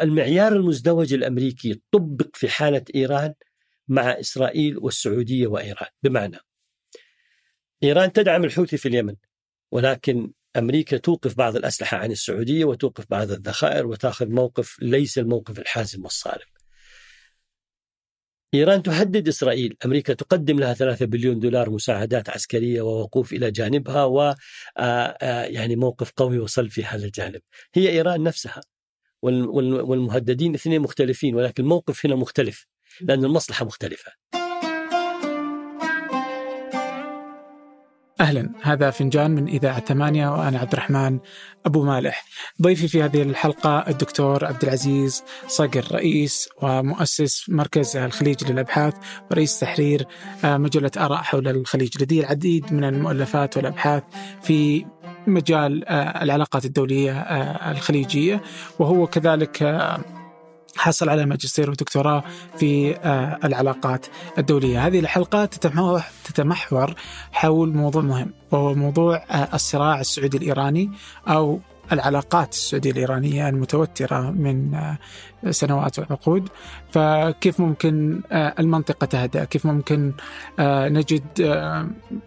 المعيار المزدوج الأمريكي طبق في حالة إيران مع إسرائيل والسعودية وإيران بمعنى إيران تدعم الحوثي في اليمن ولكن أمريكا توقف بعض الأسلحة عن السعودية وتوقف بعض الذخائر وتأخذ موقف ليس الموقف الحازم والصارم. إيران تهدد إسرائيل، أمريكا تقدم لها 3 بليون دولار مساعدات عسكرية ووقوف إلى جانبها و يعني موقف قوي وصل في هذا الجانب. هي إيران نفسها والمهددين اثنين مختلفين ولكن الموقف هنا مختلف لأن المصلحة مختلفة. أهلا. هذا فنجان من إذاعة ثمانية وأنا عبد الرحمن أبو مالح. ضيفي في هذه الحلقة الدكتور عبد العزيز صقر رئيس ومؤسس مركز الخليج للأبحاث ورئيس تحرير آه، مجلة آراء حول الخليج. لديه العديد من المؤلفات والأبحاث في مجال آه، العلاقات الدولية آه، الخليجية وهو كذلك حصل على ماجستير ودكتوراه في آه، العلاقات الدولية. هذه الحلقة تتمحور حول موضوع مهم وهو موضوع آه، الصراع السعودي الإيراني أو العلاقات السعودية الإيرانية المتوترة من آه، سنوات وعقود. فكيف ممكن آه، المنطقة تهدأ؟ كيف ممكن آه، نجد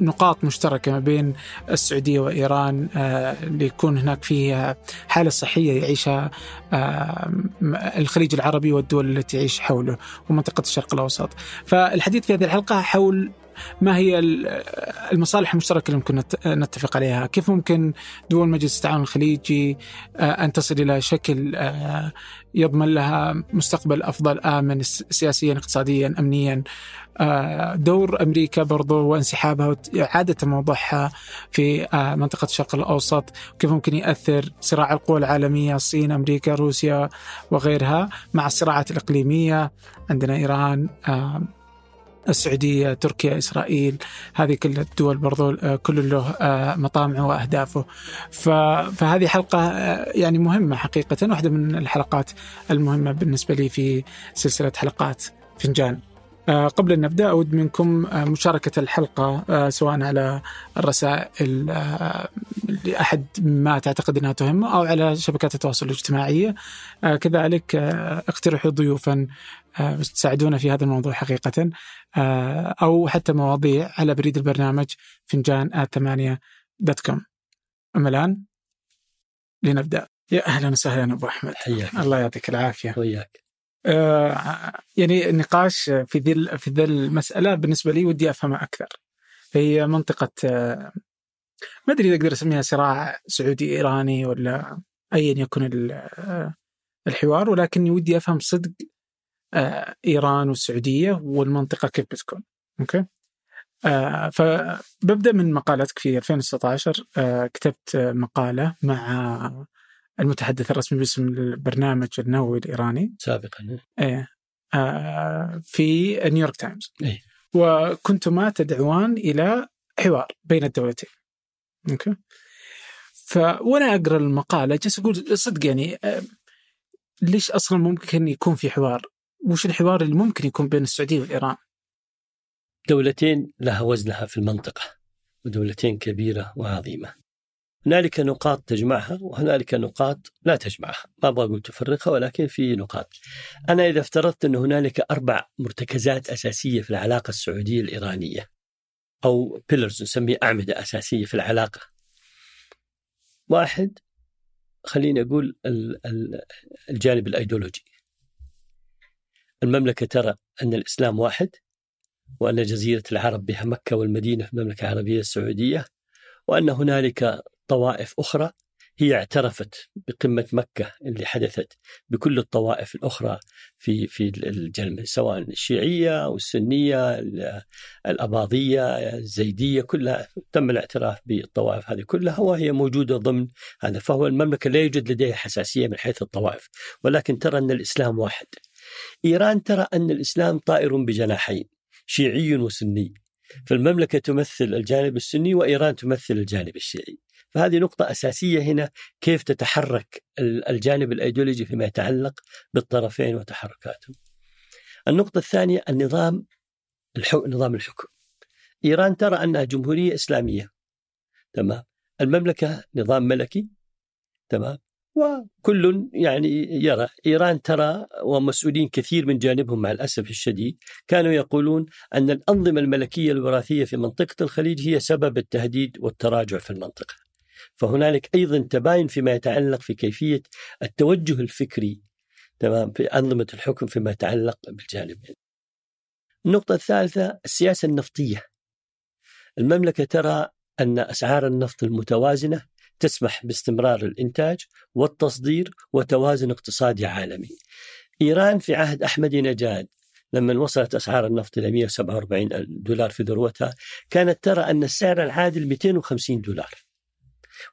نقاط مشتركة ما بين السعودية وإيران ليكون هناك فيها حالة صحية يعيشها الخليج العربي والدول التي تعيش حوله ومنطقة الشرق الأوسط. فالحديث في هذه الحلقة حول ما هي المصالح المشتركة اللي ممكن نتفق عليها؟ كيف ممكن دول مجلس التعاون الخليجي آه، أن تصل إلى شكل آه، يضمن لها مستقبل أفضل آمن سياسيا اقتصاديا امنيا آه، دور أمريكا برضو وانسحابها وإعادة موضوعها في منطقة الشرق الأوسط كيف ممكن ياثر صراع القوى العالمية الصين أمريكا روسيا وغيرها مع الصراعات الإقليمية عندنا إيران السعودية تركيا إسرائيل هذه كل الدول برضو آه، كل له آه، مطامعه وأهدافه. فهذه حلقة آه، يعني مهمة حقيقة واحدة من الحلقات المهمة بالنسبة لي في سلسلة حلقات فنجان. قبل أن نبدأ أود منكم مشاركة الحلقة سواء على الرسائل لأحد ما تعتقد أنها تهمة أو على شبكات التواصل الاجتماعية كذلك اقترحوا ضيوفا تساعدونا في هذا الموضوع حقيقة. آه، أو حتى مواضيع على بريد البرنامج فنجان ثمانية دوت كوم. أما الآن لنبدأ. يا أهلا وسهلا أبو أحمد. حياك. الله يعطيك العافية. وياك آه يعني النقاش في ذي في ذي المسألة بالنسبة لي ودي أفهمها أكثر. هي منطقة آه ما أدري إذا أقدر أسميها صراع سعودي إيراني ولا أيا يكن آه، الحوار ولكني ودي أفهم صدق آه، إيران والسعودية والمنطقة كيف بتكون أوكي؟ آه فببدأ من مقالتك في 2019 آه كتبت مقالة مع المتحدث الرسمي باسم البرنامج النووي الإيراني. سابقا. إيه آه في نيويورك تايمز. إيه؟ وكنتما تدعوان إلى حوار بين الدولتين. okay؟ ف وأنا أقرأ المقالة جالس أقول صدق يعني آه ليش أصلا ممكن يكون في حوار وش الحوار اللي ممكن يكون بين السعودية وايران؟ دولتين لها وزنها في المنطقة ودولتين كبيرة وعظيمة. هنالك نقاط تجمعها وهنالك نقاط لا تجمعها، ما أبغى أقول تفرقها ولكن في نقاط. أنا إذا افترضت أن هنالك أربع مرتكزات أساسية في العلاقة السعودية الإيرانية أو بيلرز نسميه أعمدة أساسية في العلاقة. واحد خليني أقول الجانب الأيديولوجي. المملكة ترى أن الإسلام واحد وأن جزيرة العرب بها مكة والمدينة في المملكة العربية السعودية وأن هنالك طوائف أخرى هي اعترفت بقمة مكة اللي حدثت بكل الطوائف الأخرى في في الجنة سواء الشيعية أو السنية الأباضية الزيدية كلها تم الاعتراف بالطوائف هذه كلها وهي موجودة ضمن هذا فهو المملكة لا يوجد لديها حساسية من حيث الطوائف ولكن ترى أن الإسلام واحد. إيران ترى أن الإسلام طائر بجناحين شيعي وسني. فالمملكة تمثل الجانب السني وإيران تمثل الجانب الشيعي. فهذه نقطة أساسية هنا كيف تتحرك الجانب الأيديولوجي فيما يتعلق بالطرفين وتحركاتهم. النقطة الثانية النظام الحو... نظام الحكم. إيران ترى أنها جمهورية إسلامية. تمام. المملكة نظام ملكي. تمام. وكل يعني يرى إيران ترى ومسؤولين كثير من جانبهم مع الأسف الشديد كانوا يقولون أن الأنظمة الملكية الوراثية في منطقة الخليج هي سبب التهديد والتراجع في المنطقة. فهنالك أيضا تباين فيما يتعلق في كيفية التوجه الفكري تمام في أنظمة الحكم فيما يتعلق بالجانبين. النقطة الثالثة السياسة النفطية. المملكة ترى أن أسعار النفط المتوازنة تسمح باستمرار الإنتاج والتصدير وتوازن اقتصادي عالمي. إيران في عهد أحمد نجاد لما وصلت أسعار النفط إلى 147 دولار في ذروتها كانت ترى أن السعر العادل 250 دولار.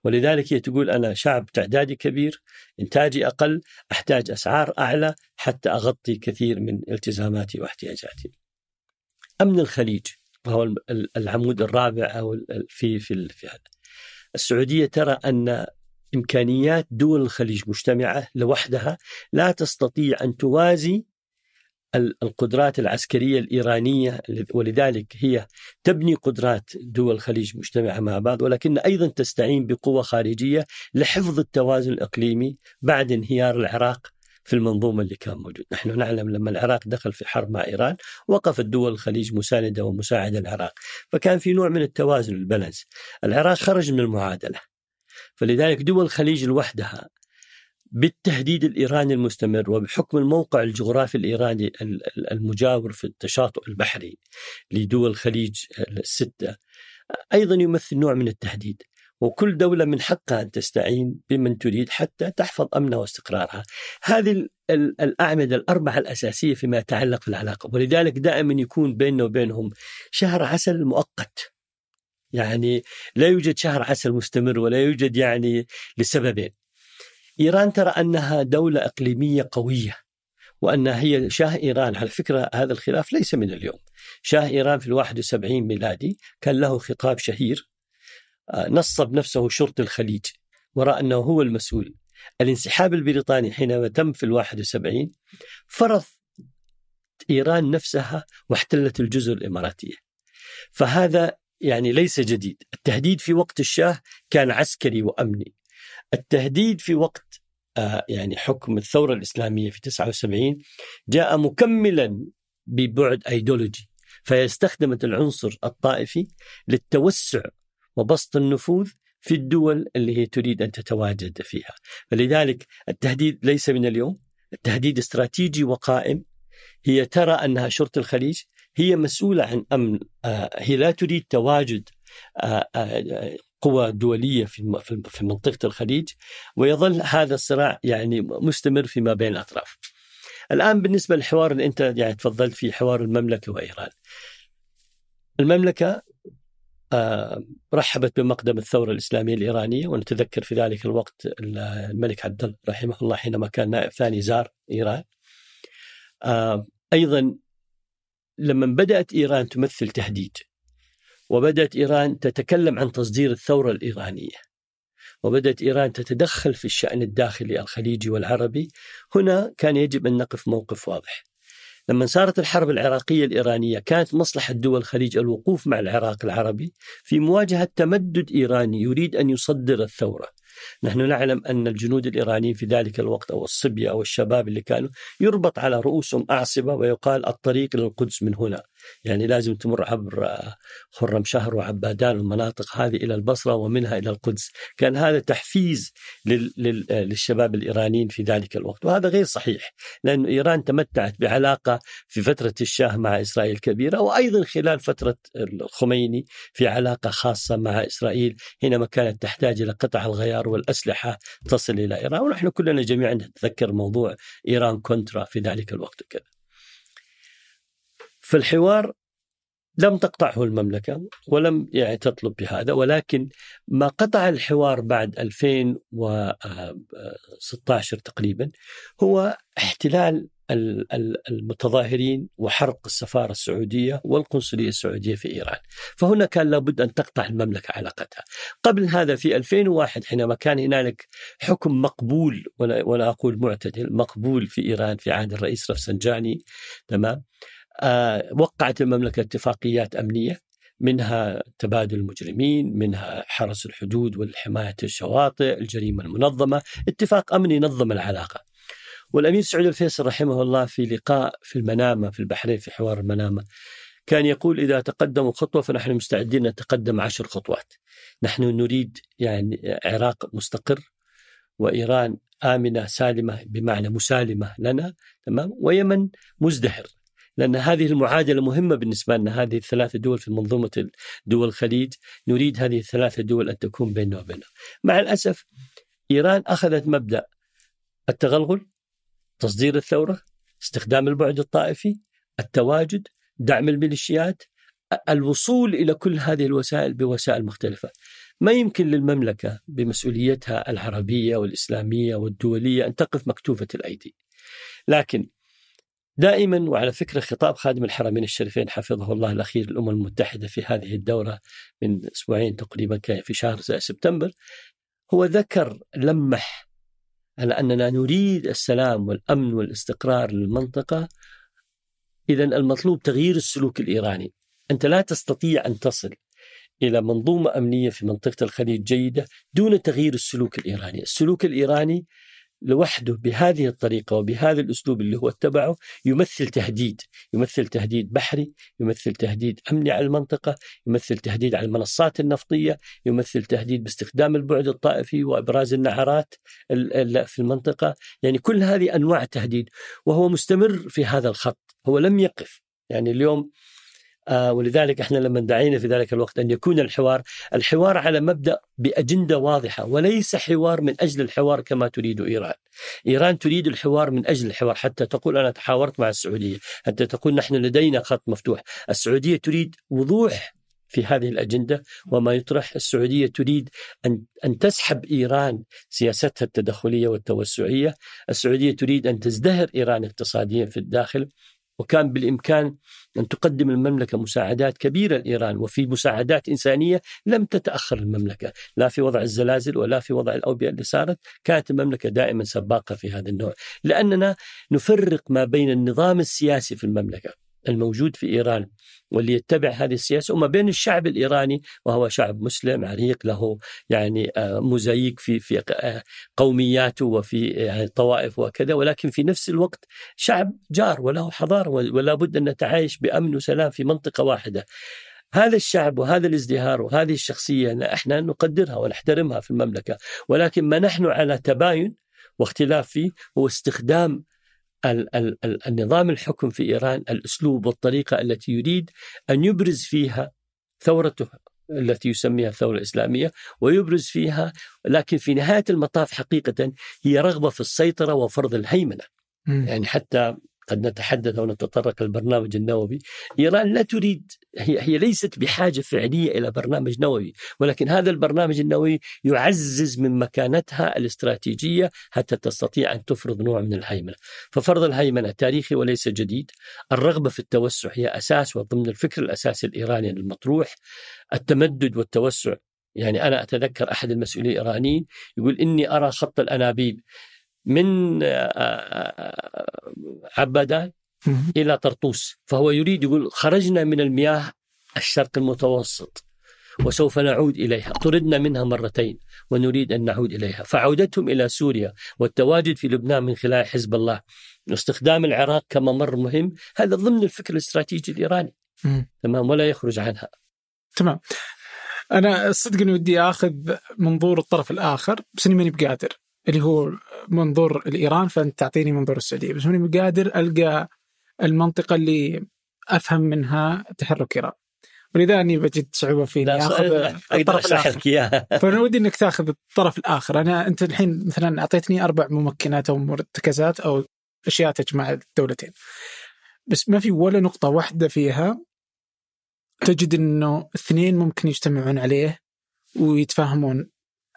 ولذلك هي تقول أنا شعب تعدادي كبير، إنتاجي أقل، أحتاج أسعار أعلى حتى أغطي كثير من التزاماتي واحتياجاتي. أمن الخليج وهو العمود الرابع أو في في في هذا. السعودية ترى أن إمكانيات دول الخليج مجتمعة لوحدها لا تستطيع أن توازي القدرات العسكرية الإيرانية ولذلك هي تبني قدرات دول الخليج مجتمعة مع بعض ولكن أيضا تستعين بقوة خارجية لحفظ التوازن الإقليمي بعد انهيار العراق في المنظومة اللي كان موجود. نحن نعلم لما العراق دخل في حرب مع إيران وقفت دول الخليج مساندة ومساعدة العراق. فكان في نوع من التوازن البالانس. العراق خرج من المعادلة. فلذلك دول الخليج لوحدها بالتهديد الإيراني المستمر وبحكم الموقع الجغرافي الإيراني المجاور في التشاطؤ البحري لدول الخليج الستة أيضا يمثل نوع من التهديد. وكل دولة من حقها أن تستعين بمن تريد حتى تحفظ أمنها واستقرارها. هذه الأعمدة الأربعة الأساسية فيما يتعلق في العلاقة ولذلك دائما يكون بيننا وبينهم شهر عسل مؤقت. يعني لا يوجد شهر عسل مستمر ولا يوجد يعني لسببين. إيران ترى أنها دولة إقليمية قوية وأنها هي شاه إيران. على فكرة هذا الخلاف ليس من اليوم. شاه إيران في الواحد وسبعين ميلادي كان له خطاب شهير نصب نفسه شرطي الخليج ورأى أنه هو المسؤول. الانسحاب البريطاني حينما تم في الواحد وسبعين فرض إيران نفسها واحتلت الجزر الإماراتية. فهذا يعني ليس جديد. التهديد في وقت الشاه كان عسكري وأمني. التهديد في وقت آه، يعني حكم الثورة الإسلامية في 79 جاء مكملا ببعد أيديولوجي فاستخدمت العنصر الطائفي للتوسع وبسط النفوذ في الدول اللي هي تريد أن تتواجد فيها، فلذلك التهديد ليس من اليوم، التهديد استراتيجي وقائم. هي ترى أنها شرطة الخليج. هي مسؤولة عن أمن آه، هي لا تريد تواجد آه، آه، قوى دولية في في منطقة الخليج. ويظل هذا الصراع يعني مستمر فيما بين الأطراف. الآن بالنسبة للحوار اللي انت يعني تفضلت فيه حوار المملكة وإيران. المملكة آه، رحبت بمقدم الثورة الإسلامية الإيرانية ونتذكر في ذلك الوقت الملك عبد الله رحمه الله حينما كان نائب ثاني زار إيران. آه، أيضا لما بدأت إيران تمثل تهديد وبدأت إيران تتكلم عن تصدير الثورة الإيرانية وبدأت إيران تتدخل في الشأن الداخلي الخليجي والعربي هنا كان يجب أن نقف موقف واضح. لما صارت الحرب العراقية الإيرانية كانت مصلحة دول الخليج الوقوف مع العراق العربي في مواجهة تمدد إيراني يريد أن يصدر الثورة. نحن نعلم أن الجنود الإيرانيين في ذلك الوقت أو الصبية أو الشباب اللي كانوا يربط على رؤوسهم أعصبة ويقال الطريق للقدس من هنا. يعني لازم تمر عبر خرم شهر وعبادان والمناطق هذه إلى البصرة ومنها إلى القدس. كان هذا تحفيز للشباب الإيرانيين في ذلك الوقت. وهذا غير صحيح لأن إيران تمتعت بعلاقة في فترة الشاه مع إسرائيل كبيرة وأيضا خلال فترة الخميني في علاقة خاصة مع إسرائيل حينما كانت تحتاج إلى قطع الغيار والأسلحة تصل إلى إيران. ونحن كلنا جميعا نتذكر موضوع إيران كونترا في ذلك الوقت كذا. في الحوار لم تقطعه المملكة ولم يعني تطلب بهذا ولكن ما قطع الحوار بعد 2016 تقريبا هو احتلال المتظاهرين وحرق السفارة السعودية والقنصلية السعودية في إيران. فهنا كان لابد أن تقطع المملكة علاقتها قبل هذا في 2001 حينما كان هنالك حكم مقبول ولا, ولا أقول معتدل مقبول في إيران في عهد الرئيس رفسنجاني تمام؟ وقعت المملكة اتفاقيات أمنية منها تبادل المجرمين منها حرس الحدود والحماية الشواطئ الجريمة المنظمة اتفاق أمني نظم العلاقة. والأمير سعود الفيصل رحمه الله في لقاء في المنامة في البحرين في حوار المنامة كان يقول إذا تقدموا خطوة فنحن مستعدين نتقدم عشر خطوات. نحن نريد يعني عراق مستقر وإيران آمنة سالمة بمعنى مسالمة لنا تمام ويمن مزدهر لأن هذه المعادلة مهمة بالنسبة لنا. هذه الثلاثة دول في منظومة دول الخليج نريد هذه الثلاثة دول أن تكون بيننا وبينها مع الأسف إيران أخذت مبدأ التغلغل تصدير الثورة استخدام البعد الطائفي التواجد دعم الميليشيات الوصول إلى كل هذه الوسائل بوسائل مختلفة. ما يمكن للمملكة بمسؤوليتها العربية والإسلامية والدولية أن تقف مكتوفة الأيدي. لكن دائما وعلى فكرة خطاب خادم الحرمين الشريفين حفظه الله الأخير الأمم المتحدة في هذه الدورة من أسبوعين تقريبا كان في شهر سبتمبر هو ذكر لمح على أننا نريد السلام والأمن والاستقرار للمنطقة. إذا المطلوب تغيير السلوك الإيراني. أنت لا تستطيع أن تصل إلى منظومة أمنية في منطقة الخليج جيدة دون تغيير السلوك الإيراني. السلوك الإيراني لوحده بهذه الطريقة وبهذا الأسلوب اللي هو اتبعه يمثل تهديد يمثل تهديد بحري يمثل تهديد أمني على المنطقة يمثل تهديد على المنصات النفطية يمثل تهديد باستخدام البعد الطائفي وإبراز النعرات في المنطقة. يعني كل هذه أنواع تهديد وهو مستمر في هذا الخط هو لم يقف. يعني اليوم ولذلك إحنا لما دعينا في ذلك الوقت أن يكون الحوار الحوار على مبدأ بأجندة واضحة وليس حوار من أجل الحوار كما تريد إيران. إيران تريد الحوار من أجل الحوار حتى تقول أنا تحاورت مع السعودية، حتى تقول نحن لدينا خط مفتوح، السعودية تريد وضوح في هذه الأجندة وما يطرح السعودية تريد أن أن تسحب إيران سياستها التدخلية والتوسعية، السعودية تريد أن تزدهر إيران اقتصاديا في الداخل. وكان بالإمكان أن تقدم المملكة مساعدات كبيرة لإيران وفي مساعدات إنسانية لم تتأخر المملكة لا في وضع الزلازل ولا في وضع الأوبئة اللي صارت كانت المملكة دائما سباقة في هذا النوع لأننا نفرق ما بين النظام السياسي في المملكة الموجود في إيران واللي يتبع هذه السياسة وما بين الشعب الإيراني وهو شعب مسلم عريق له يعني آه، موزايك في في آه، قومياته وفي يعني طوائف وكذا ولكن في نفس الوقت شعب جار وله حضارة ولا بد أن نتعايش بأمن وسلام في منطقة واحدة. هذا الشعب وهذا الازدهار وهذه الشخصية إحنا نقدرها ونحترمها في المملكة ولكن ما نحن على تباين واختلاف فيه هو استخدام ال ال ال النظام الحكم في إيران الأسلوب والطريقة التي يريد أن يبرز فيها ثورته التي يسميها الثورة الإسلامية ويبرز فيها لكن في نهاية المطاف حقيقة هي رغبة في السيطرة وفرض الهيمنة. م. يعني حتى قد نتحدث ونتطرق للبرنامج النووي. إيران لا تريد هي, هي ليست بحاجة فعلية إلى برنامج نووي ولكن هذا البرنامج النووي يعزز من مكانتها الاستراتيجية حتى تستطيع أن تفرض نوع من الهيمنة. ففرض الهيمنة تاريخي وليس جديد. الرغبة في التوسع هي أساس وضمن الفكر الأساسي الإيراني المطروح. التمدد والتوسع يعني أنا أتذكر أحد المسؤولين الإيرانيين يقول إني أرى خط الأنابيب. من آه، آه، عبادان إلى طرطوس. فهو يريد يقول خرجنا من المياه الشرق المتوسط وسوف نعود إليها. طردنا منها مرتين ونريد أن نعود إليها. فعودتهم إلى سوريا والتواجد في لبنان من خلال حزب الله. واستخدام العراق كممر مهم هذا ضمن الفكر الاستراتيجي الإيراني. تمام؟ ولا يخرج عنها. تمام. أنا صدق أني ودي أخذ منظور الطرف الآخر بس أني ماني بقادر. اللي هو منظور الإيران فأنت تعطيني منظور السعودية. بس ماني قادر ألقى المنطقة اللي أفهم منها تحرك إيران. ولذا أني بجد صعوبة في اني أخذ الطرف الآخر. فأنا ودي إنك تأخذ الطرف الآخر. أنا أنت الحين مثلا أعطيتني أربع ممكنات أو مرتكزات أو أشياء تجمع الدولتين. بس ما في ولا نقطة واحدة فيها تجد إنه اثنين ممكن يجتمعون عليه ويتفاهمون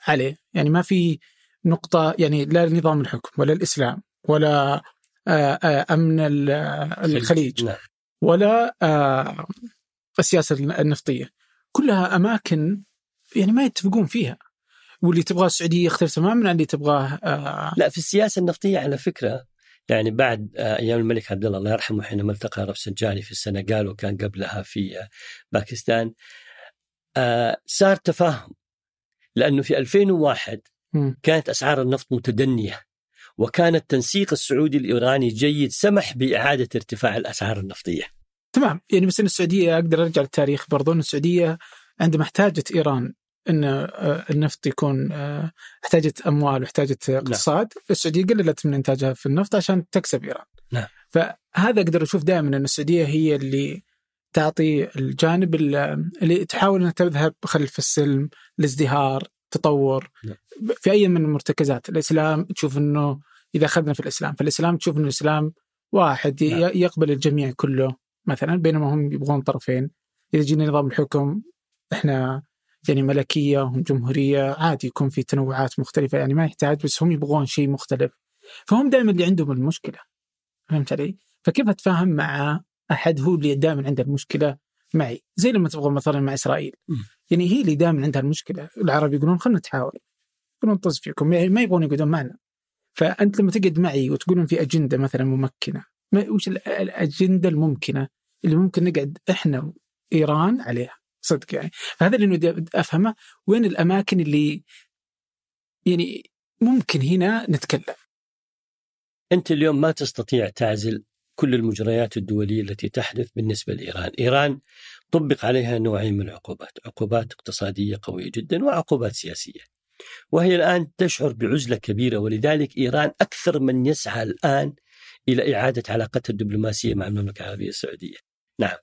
عليه. يعني ما في نقطة يعني لا نظام الحكم ولا الإسلام ولا آه، آه، أمن الخليج. نعم. ولا آه، السياسة النفطية. كلها أماكن يعني ما يتفقون فيها. واللي تبغاه السعودية يختلف تماما عن اللي تبغاه لا في السياسة النفطية على فكرة يعني بعد آه، أيام الملك عبد الله الله يرحمه حينما التقى رفسنجاني في السنغال وكان قبلها في آه، باكستان آه، صار تفاهم. لأنه في 2001 كانت أسعار النفط متدنية وكان التنسيق السعودي الإيراني جيد سمح بإعادة ارتفاع الأسعار النفطية. تمام يعني بس إن السعودية أقدر أرجع للتاريخ برضو إن السعودية عندما احتاجت إيران إن آه، النفط يكون آه، احتاجت أموال واحتاجت نعم. اقتصاد. السعودية قللت من إنتاجها في النفط عشان تكسب إيران. نعم. فهذا أقدر أشوف دائما إن السعودية هي اللي تعطي الجانب اللي تحاول إنها تذهب خلف السلم، الازدهار، تطور نعم. في أي من المرتكزات، الإسلام تشوف إنه إذا أخذنا في الإسلام، فالإسلام تشوف إنه الإسلام واحد نعم. يقبل الجميع كله مثلا بينما هم يبغون طرفين. إذا جينا نظام الحكم إحنا يعني ملكية هم جمهورية عادي يكون في تنوعات مختلفة يعني ما يحتاج بس هم يبغون شيء مختلف فهم دائما اللي عندهم المشكلة فهمت علي؟ فكيف أتفاهم مع أحد هو اللي دائما عنده المشكلة معي زي لما تبغى مثلا مع إسرائيل يعني هي اللي دائما عندها المشكلة. العرب يقولون خلينا نتحاور يقولون طز فيكم يعني ما يبغون يقعدون معنا. فأنت لما تقعد معي وتقولون في أجندة مثلا ممكنة وش الأجندة الممكنة اللي ممكن نقعد إحنا وإيران عليها؟ صدق يعني. فهذا اللي نريد أفهمه وين الأماكن اللي يعني ممكن هنا نتكلم؟ أنت اليوم ما تستطيع تعزل كل المجريات الدولية التي تحدث بالنسبة لإيران، إيران طبق عليها نوعين من العقوبات، عقوبات اقتصادية قوية جدا وعقوبات سياسية. وهي الآن تشعر بعزلة كبيرة ولذلك إيران أكثر من يسعى الآن إلى إعادة علاقتها الدبلوماسية مع المملكة العربية السعودية. نعم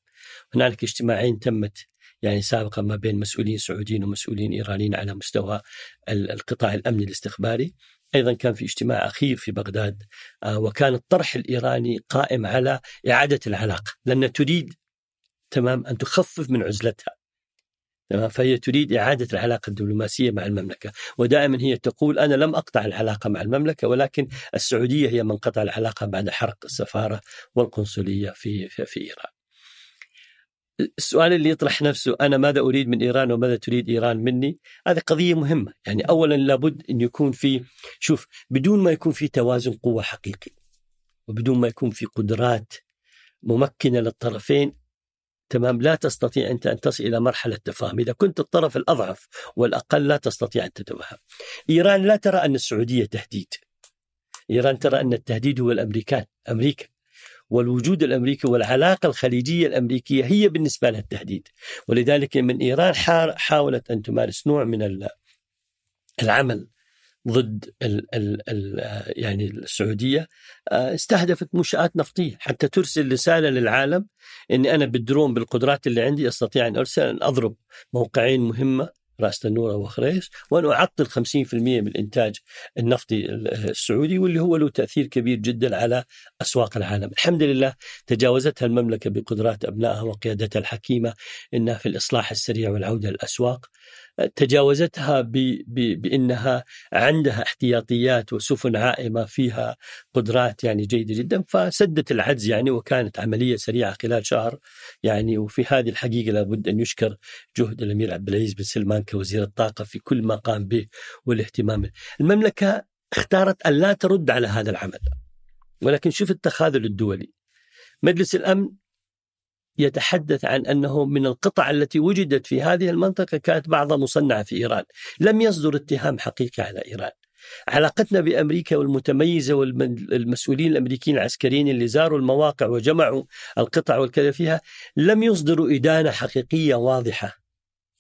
هنالك اجتماعين تمت يعني سابقا ما بين مسؤولين سعوديين ومسؤولين إيرانيين على مستوى القطاع الأمني الاستخباري أيضا كان في اجتماع أخير في بغداد آه، وكان الطرح الإيراني قائم على إعادة العلاقة لأن تريد تمام أن تخفف من عزلتها تمام؟ فهي تريد إعادة العلاقة الدبلوماسية مع المملكة ودائما هي تقول أنا لم أقطع العلاقة مع المملكة ولكن السعودية هي من قطع العلاقة بعد حرق السفارة والقنصلية في في, في إيران. السؤال اللي يطرح نفسه أنا ماذا أريد من إيران وماذا تريد إيران مني؟ هذه قضية مهمة، يعني اولا لابد أن يكون في شوف بدون ما يكون في توازن قوة حقيقي وبدون ما يكون في قدرات ممكنة للطرفين تمام لا تستطيع أنت أن تصل إلى مرحلة تفاهم، إذا كنت الطرف الأضعف والأقل لا تستطيع أن تتفهم. إيران لا ترى أن السعودية تهديد. إيران ترى أن التهديد هو الأمريكان، أمريكا. والوجود الأمريكي والعلاقة الخليجية الأمريكية هي بالنسبة لها التهديد. ولذلك من إيران حاولت أن تمارس نوع من العمل ضد ال ال ال يعني السعودية. آه، استهدفت منشآت نفطية حتى ترسل رسالة للعالم إني أنا بالدرون بالقدرات اللي عندي أستطيع أن أرسل أن أضرب موقعين مهمة رأس النورة وخريس وأن أعطل 50% من الإنتاج النفطي السعودي واللي هو له تأثير كبير جدا على أسواق العالم. الحمد لله تجاوزتها المملكة بقدرات أبنائها وقيادتها الحكيمة إنها في الإصلاح السريع والعودة للأسواق. تجاوزتها. بإنها عندها احتياطيات وسفن عائمة فيها قدرات يعني جيدة جدا فسدت العجز يعني وكانت عملية سريعة خلال شهر يعني وفي هذه الحقيقة لابد أن يشكر جهد الأمير عبد العزيز بن سلمان كوزير الطاقة في كل ما قام به والاهتمام المملكة اختارت أن لا ترد على هذا العمل ولكن شوف التخاذل الدولي مجلس الأمن يتحدث عن أنه من القطع التي وجدت في هذه المنطقة كانت بعضها مصنعة في إيران، لم يصدر اتهام حقيقي على إيران. علاقتنا بأمريكا والمتميزة والمسؤولين الأمريكيين العسكريين اللي زاروا المواقع وجمعوا القطع والكذا فيها لم يصدروا إدانة حقيقية واضحة.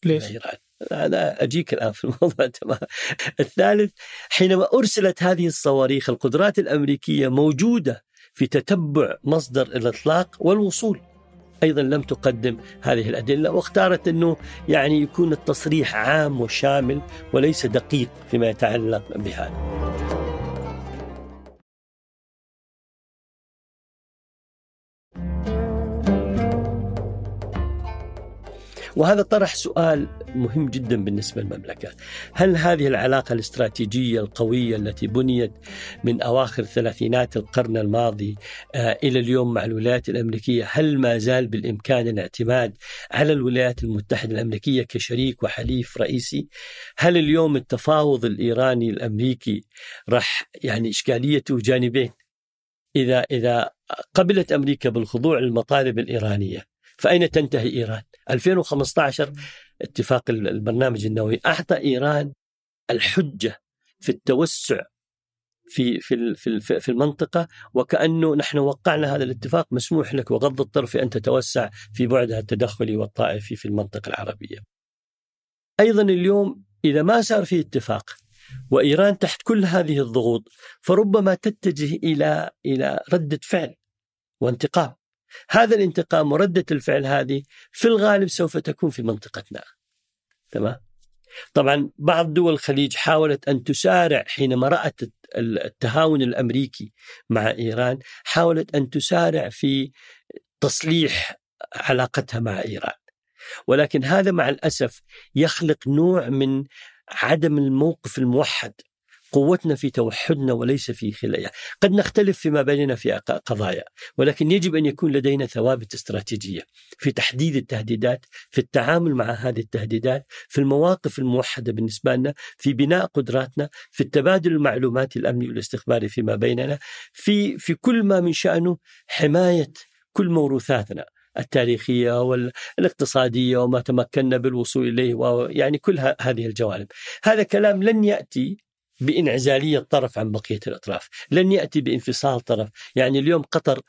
ليش؟ إيران. أنا أجيك الآن في الموضوع تمام الثالث حينما أرسلت هذه الصواريخ القدرات الأمريكية موجودة في تتبع مصدر الإطلاق والوصول أيضا لم تقدم هذه الأدلة واختارت أنه يعني يكون التصريح عام وشامل وليس دقيق فيما يتعلق بهذا. وهذا طرح سؤال مهم جدا بالنسبة للمملكة. هل هذه العلاقة الاستراتيجية القوية التي بنيت من أواخر ثلاثينات القرن الماضي آه، إلى اليوم مع الولايات الأمريكية هل ما زال بالإمكان الاعتماد على الولايات المتحدة الأمريكية كشريك وحليف رئيسي؟ هل اليوم التفاوض الإيراني الأمريكي راح يعني إشكاليته جانبين إذا إذا قبلت أمريكا بالخضوع للمطالب الإيرانية؟ فأين تنتهي إيران؟ 2015 اتفاق البرنامج النووي أعطى إيران الحجة في التوسع في في في في المنطقة وكأنه نحن وقعنا هذا الاتفاق مسموح لك وغض الطرف أن تتوسع في بعدها التدخلي والطائفي في المنطقة العربية. أيضا اليوم إذا ما صار في اتفاق وإيران تحت كل هذه الضغوط فربما تتجه إلى إلى ردة فعل وانتقام. هذا الانتقام وردة الفعل هذه في الغالب سوف تكون في منطقتنا. تمام؟ طبعا بعض دول الخليج حاولت أن تسارع حينما رأت التهاون الأمريكي مع إيران حاولت أن تسارع في تصليح علاقتها مع إيران ولكن هذا مع الأسف يخلق نوع من عدم الموقف الموحد قوتنا في توحدنا وليس في خلايا. قد نختلف فيما بيننا في قضايا ولكن يجب أن يكون لدينا ثوابت استراتيجية في تحديد التهديدات في التعامل مع هذه التهديدات في المواقف الموحدة بالنسبة لنا في بناء قدراتنا في التبادل المعلوماتي الأمني والاستخباري فيما بيننا في في كل ما من شأنه حماية كل موروثاتنا التاريخية والاقتصادية وما تمكنا بالوصول إليه يعني كل هذه الجوانب. هذا كلام لن يأتي بإنعزالية طرف عن بقية الأطراف. لن يأتي بانفصال طرف. يعني اليوم قطر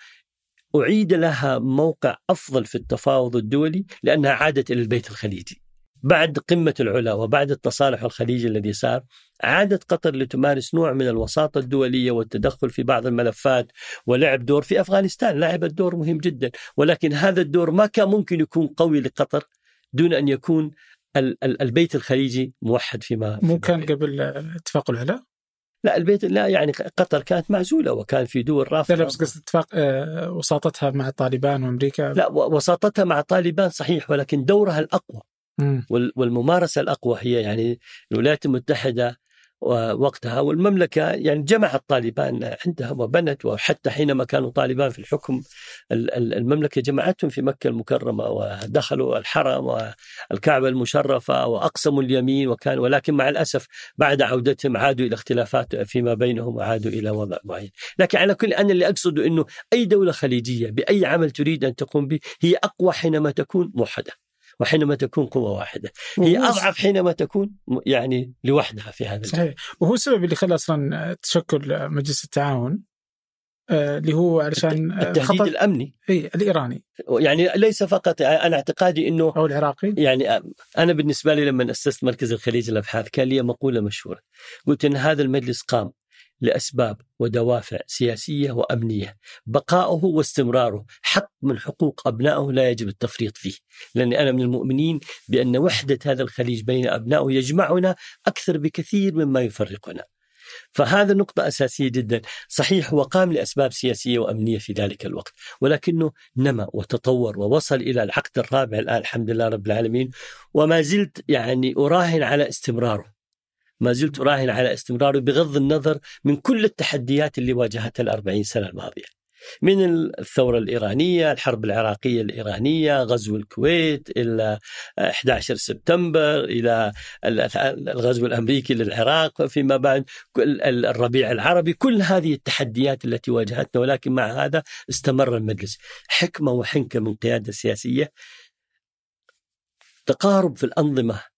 أعيد لها موقع أفضل في التفاوض الدولي لأنها عادت إلى البيت الخليجي. بعد قمة العلا وبعد التصالح الخليجي الذي صار عادت قطر لتمارس نوع من الوساطة الدولية والتدخل في بعض الملفات ولعب دور في أفغانستان. لعبت دور مهم جدا. ولكن هذا الدور ما كان ممكن يكون قوي لقطر دون أن يكون البيت الخليجي موحد فيما مو كان قبل اتفاق العلا؟ لا البيت لا يعني قطر كانت معزولة وكان في دول رافضة. لا بس قصد اتفاق آه، وساطتها مع طالبان وأمريكا. لا وساطتها مع طالبان صحيح ولكن دورها الأقوى. والممارسة الأقوى هي يعني الولايات المتحدة وقتها والمملكة يعني جمعت طالبان عندها وبنت وحتى حينما كانوا طالبان في الحكم المملكة جمعتهم في مكة المكرمة ودخلوا الحرم والكعبة المشرفة وأقسموا اليمين وكان ولكن مع الأسف بعد عودتهم عادوا إلى اختلافات فيما بينهم وعادوا إلى وضع معين. لكن على كل أنا اللي أقصده أنه أي دولة خليجية بأي عمل تريد أن تقوم به هي أقوى حينما تكون موحدة. وحينما تكون قوة واحدة. هي أضعف حينما تكون يعني لوحدها في هذا صحيح. وهو السبب اللي خلى أصلا تشكل مجلس التعاون آه، اللي هو علشان آه، التهديد خطر الأمني. إي الإيراني. يعني ليس فقط أنا اعتقادي إنه أو العراقي. يعني أنا بالنسبة لي لما أسست مركز الخليج للابحاث كان لي مقولة مشهورة. قلت إن هذا المجلس قام. لأسباب ودوافع سياسية وأمنية، بقاؤه واستمراره حق من حقوق أبنائه لا يجب التفريط فيه، لأني أنا من المؤمنين بأن وحدة هذا الخليج بين أبنائه يجمعنا أكثر بكثير مما يفرقنا. فهذا نقطة أساسية جدا. صحيح هو قام لأسباب سياسية وأمنية في ذلك الوقت. ولكنه نمى وتطور ووصل إلى العقد الرابع الآن الحمد لله رب العالمين. وما زلت يعني أراهن على استمراره. ما زلت أراهن على استمراره بغض النظر من كل التحديات اللي واجهتها الأربعين سنة الماضية. من الثورة الإيرانية الحرب العراقية الإيرانية غزو الكويت إلى 11 سبتمبر إلى الغزو الأمريكي للعراق فيما بعد الربيع العربي. كل هذه التحديات التي واجهتنا ولكن مع هذا استمر المجلس. حكمة وحنكة من قيادة سياسية. تقارب في الأنظمة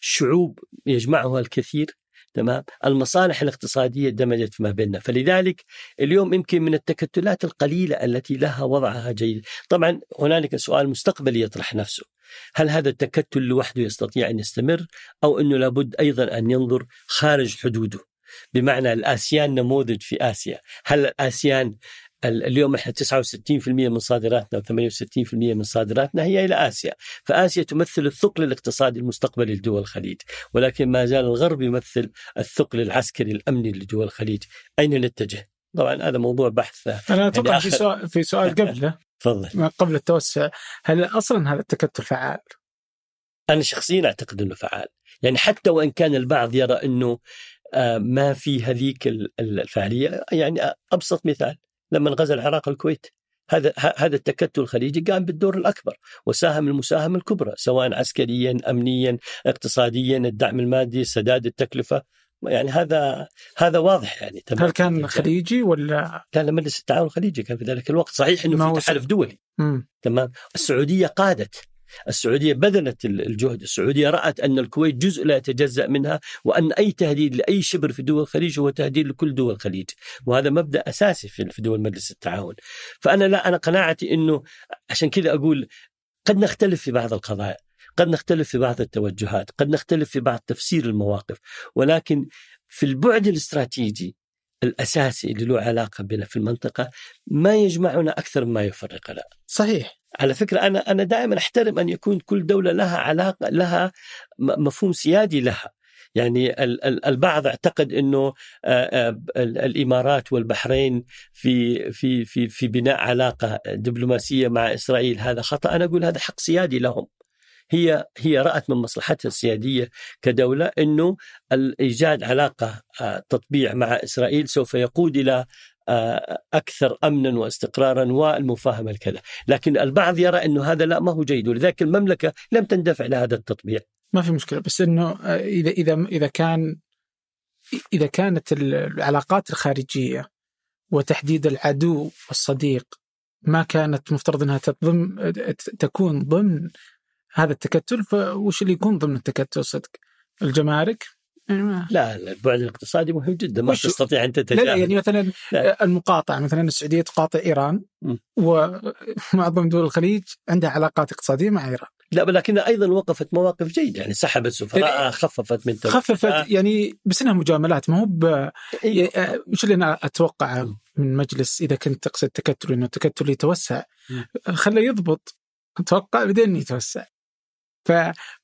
شعوب يجمعها الكثير تمام؟ المصالح الاقتصادية دمجت فيما بيننا فلذلك اليوم يمكن من التكتلات القليلة التي لها وضعها جيد. طبعا هنالك سؤال مستقبلي يطرح نفسه. هل هذا التكتل لوحده يستطيع أن يستمر أو أنه لابد أيضا أن ينظر خارج حدوده؟ بمعنى الآسيان نموذج في آسيا. هل الآسيان اليوم إحنا 69% من صادراتنا و68% من صادراتنا هي إلى آسيا، فآسيا تمثل الثقل الاقتصادي المستقبلي لدول الخليج، ولكن ما زال الغرب يمثل الثقل العسكري الأمني لدول الخليج، أين نتجه؟ طبعا هذا موضوع بحث أنا أتوقع يعني في سؤال في سؤال قبله. تفضل. قبل التوسع، هل أصلا هذا التكتل فعال؟ أنا شخصيا أعتقد إنه فعال، يعني حتى وإن كان البعض يرى إنه آه، ما في هذيك الفعالية، يعني أبسط مثال لما غزا العراق الكويت هذا هذا التكتل الخليجي قام بالدور الأكبر وساهم المساهمة الكبرى سواء عسكريا امنيا اقتصاديا الدعم المادي سداد التكلفة. يعني هذا هذا واضح يعني تمام هل كان خليجي ولا؟ لا لا مجلس التعاون الخليجي كان في ذلك الوقت صحيح إنه في تحالف دولي. مم. تمام. السعودية قادت السعودية بذلت الجهد، السعودية رأت أن الكويت جزء لا يتجزأ منها وأن أي تهديد لأي شبر في دول الخليج هو تهديد لكل دول الخليج، وهذا مبدأ أساسي في دول مجلس التعاون. فأنا لا أنا قناعتي إنه عشان كذا أقول قد نختلف في بعض القضايا، قد نختلف في بعض التوجهات، قد نختلف في بعض تفسير المواقف، ولكن في البعد الاستراتيجي الاساسي اللي له علاقة بنا في المنطقة ما يجمعنا أكثر مما يفرقنا. صحيح. على فكرة أنا أنا دائما أحترم أن يكون كل دولة لها علاقة لها مفهوم سيادي لها. يعني البعض اعتقد إنه الإمارات والبحرين في في في في بناء علاقة دبلوماسية مع إسرائيل هذا خطأ، أنا أقول هذا حق سيادي لهم. هي هي رأت من مصلحتها السيادية كدولة أنه إيجاد علاقة تطبيع مع إسرائيل سوف يقود إلى أكثر امنا واستقرارا والمفاهمة الكذا، لكن البعض يرى إنه هذا لا ما هو جيد ولذلك المملكة لم تندفع لهذا التطبيع. ما في مشكلة بس إنه إذا إذا إذا كان إذا كانت العلاقات الخارجية وتحديد العدو والصديق ما كانت مفترض إنها تضم تكون ضمن هذا التكتل فوش اللي يكون ضمن التكتل صدق؟ الجمارك يعني لا البعد الاقتصادي مهم جدا ما تستطيع أن تتجاهل. لا, لا يعني مثلا لا. المقاطعة مثلا السعودية تقاطع إيران ومعظم دول الخليج عندها علاقات اقتصادية مع إيران. لا ولكنها أيضا وقفت مواقف جيدة يعني سحبت سفراء خففت من خففت يعني بس إنها مجاملات ما هو ب أيوة. وش اللي أنا أتوقع من مجلس إذا كنت تقصد تكتل إنه التكتل يتوسع؟ خله يضبط أتوقع بعدين يتوسع.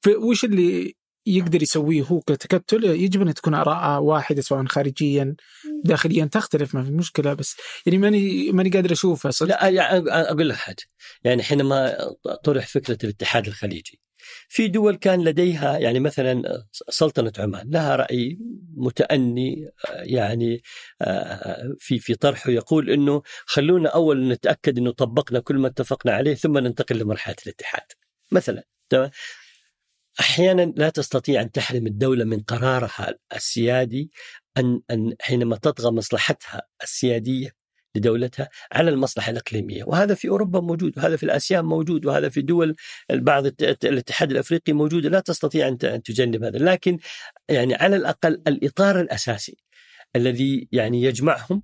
فوش اللي يقدر يسويه هو كتكتل؟ يجب أن تكون آراء واحدة سواء خارجيا داخليا تختلف ما في مشكلة بس يعني ماني ماني قادر اشوفها صدق؟ لا يعني أقول لك حاجة. يعني حينما طرح فكرة الاتحاد الخليجي في دول كان لديها يعني مثلا سلطنة عمان لها رأي متأني يعني في في طرحه يقول إنه خلونا أول نتأكد إنه طبقنا كل ما اتفقنا عليه ثم ننتقل لمرحلة الاتحاد مثلا. أحيانا لا تستطيع أن تحرم الدولة من قرارها السيادي أن أن حينما تطغى مصلحتها السيادية لدولتها على المصلحة الإقليمية، وهذا في أوروبا موجود، وهذا في الاسيان موجود، وهذا في دول بعض الاتحاد الأفريقي موجود، لا تستطيع أن تجنب هذا، لكن يعني على الأقل الإطار الأساسي الذي يعني يجمعهم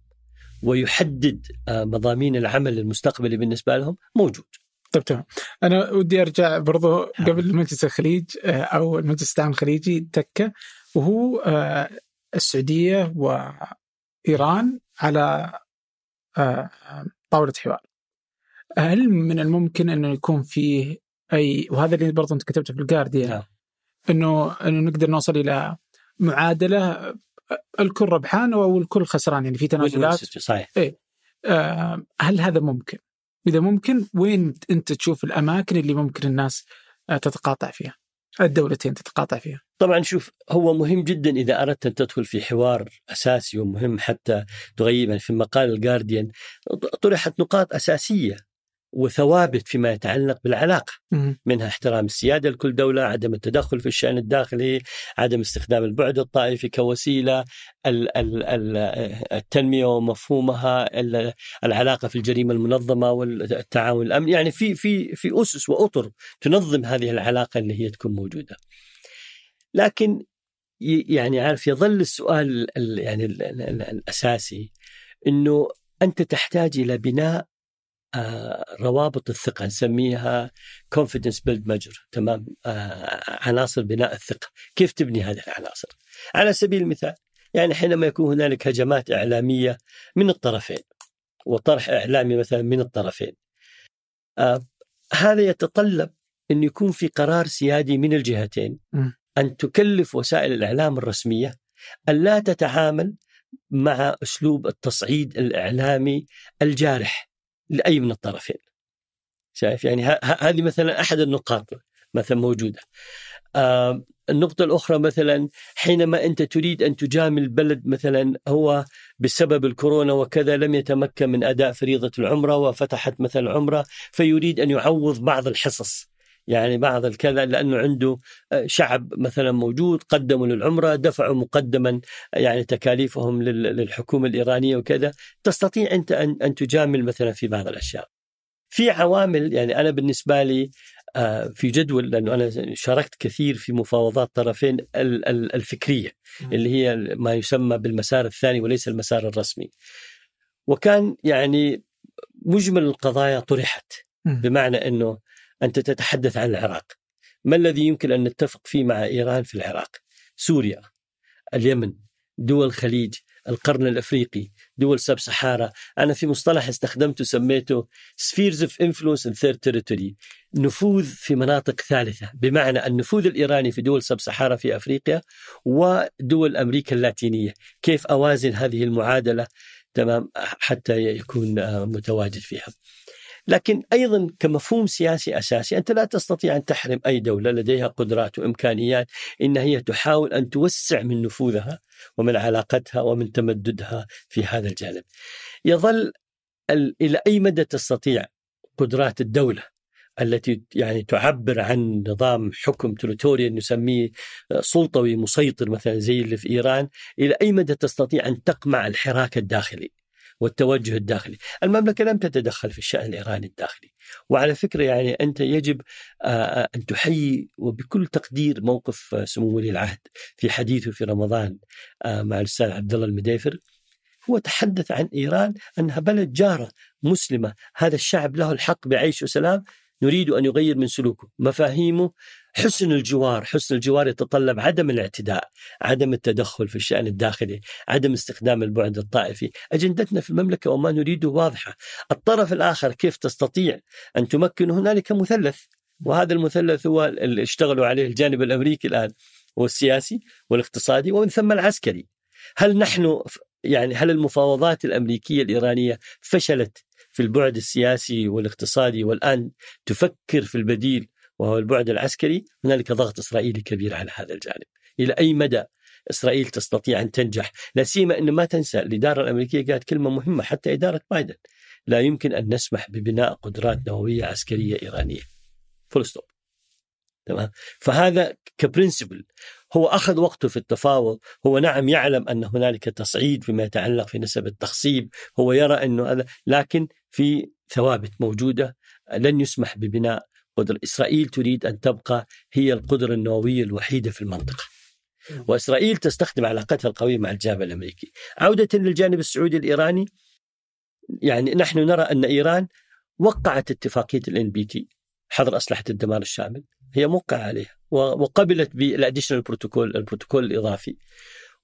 ويحدد آه، مضامين العمل المستقبلي بالنسبة لهم موجود. طيب تمام أنا ودي أرجع برضو قبل مجلس الخليج آه، أو المجلس التعاون الخليجي تكه وهو آه، السعودية وإيران على آه، طاولة حوار. هل من الممكن أنه يكون فيه أي وهذا اللي برضو أنت كتبته في الجارديان نعم. أنه أنه نقدر نوصل إلى معادلة الكل ربحان أو الكل خسران يعني في تنازلات صحيح إيه؟ هل هذا ممكن؟ إذا ممكن وين أنت تشوف الأماكن اللي ممكن الناس آه، تتقاطع فيها؟ الدولتين تتقاطع فيها. طبعا شوف هو مهم جدا إذا أردت أن تدخل في حوار أساسي ومهم حتى تغيب يعني في مقال الجارديان طرحت نقاط أساسية وثوابت فيما يتعلق بالعلاقة منها احترام السيادة لكل دولة، عدم التدخل في الشأن الداخلي، عدم استخدام البعد الطائفي كوسيلة، التنمية ومفهومها، العلاقة في الجريمة المنظمة والتعاون الأمني، يعني في في في أسس وأطر تنظم هذه العلاقة اللي هي تكون موجودة. لكن يعني عارف يظل السؤال يعني الأساسي إنه أنت تحتاج إلى بناء روابط الثقة نسميها confidence build measure تمام؟ آه، عناصر بناء الثقة. كيف تبني هذه العناصر؟ على سبيل المثال يعني حينما يكون هنالك هجمات إعلامية من الطرفين وطرح إعلامي مثلا من الطرفين آه هذا يتطلب أن يكون في قرار سيادي من الجهتين أن تكلف وسائل الإعلام الرسمية أن لا تتعامل مع أسلوب التصعيد الإعلامي الجارح. لأي من الطرفين. شايف يعني هذه مثلا أحد النقاط مثلا موجودة. آه النقطة الأخرى مثلا حينما أنت تريد أن تجامل بلد مثلا هو بسبب الكورونا وكذا لم يتمكن من أداء فريضة العمرة وفتحت مثلا عمرة فيريد أن يعوض بعض الحصص يعني بعض الكذا لأنه عنده شعب مثلا موجود قدموا للعمرة دفعوا مقدما يعني تكاليفهم للحكومة الإيرانية وكذا تستطيع أنت ان أن تجامل مثلا في بعض الأشياء. في عوامل يعني أنا بالنسبة لي في جدول لأنه أنا شاركت كثير في مفاوضات طرفين الفكرية اللي هي ما يسمى بالمسار الثاني وليس المسار الرسمي. وكان يعني مجمل القضايا طرحت بمعنى إنه أنت تتحدث عن العراق. ما الذي يمكن أن نتفق فيه مع إيران في العراق؟ سوريا اليمن دول الخليج القرن الأفريقي دول سب سحارة. أنا في مصطلح استخدمته سميته spheres of influence in third territory نفوذ في مناطق ثالثة. بمعنى النفوذ الإيراني في دول سب سحارة في أفريقيا ودول أمريكا اللاتينية. كيف أوازن هذه المعادلة؟ تمام حتى يكون متواجد فيها. لكن أيضا كمفهوم سياسي أساسي أنت لا تستطيع أن تحرم أي دولة لديها قدرات وإمكانيات إن هي تحاول أن توسع من نفوذها ومن علاقتها ومن تمددها في هذا الجانب. يظل إلى أي مدى تستطيع قدرات الدولة التي يعني تعبر عن نظام حكم تريتوريال نسميه سلطوي مسيطر مثلا زي اللي في إيران إلى أي مدى تستطيع أن تقمع الحراك الداخلي والتوجه الداخلي. المملكة لم تتدخل في الشأن الإيراني الداخلي. وعلى فكرة يعني أنت يجب أن تحيي وبكل تقدير موقف سمو ولي العهد في حديثه في رمضان مع الأستاذ عبد الله المديفر. هو تحدث عن إيران أنها بلد جارة مسلمة. هذا الشعب له الحق بعيش وسلام. نريد أن يغير من سلوكه. مفاهيمه حسن الجوار حسن الجوار يتطلب عدم الاعتداء عدم التدخل في الشأن الداخلي عدم استخدام البعد الطائفي. أجندتنا في المملكة وما نريده واضحة. الطرف الآخر كيف تستطيع أن تمكن هنالك مثلث؟ وهذا المثلث هو اللي اشتغلوا عليه الجانب الأمريكي الآن والسياسي والاقتصادي ومن ثم العسكري. هل نحن يعني هل المفاوضات الأمريكية الإيرانية فشلت في البعد السياسي والاقتصادي والآن تفكر في البديل وهو البعد العسكري هنالك ضغط إسرائيلي كبير على هذا الجانب. إلى أي مدى إسرائيل تستطيع أن تنجح؟ لا سيما أن ما تنسى الإدارة الأمريكية قالت كلمة مهمة حتى إدارة بايدن. لا يمكن أن نسمح ببناء قدرات نووية عسكرية إيرانية. full stop تمام؟ فهذا ك principle هو أخذ وقته في التفاوض. هو نعم يعلم أن هنالك تصعيد فيما يتعلق في نسب التخصيب. هو يرى أنه هذا لكن في ثوابت موجودة. لن يسمح ببناء قدرة إسرائيل تريد أن تبقى هي القدرة النووية الوحيدة في المنطقة. وإسرائيل تستخدم علاقتها القوية مع الجانب الأمريكي عودة للجانب السعودي الإيراني يعني نحن نرى أن إيران وقعت اتفاقية ال NPT حظر أسلحة الدمار الشامل. هي موقعة عليها وقبلت بال additional protocol البروتوكول الإضافي.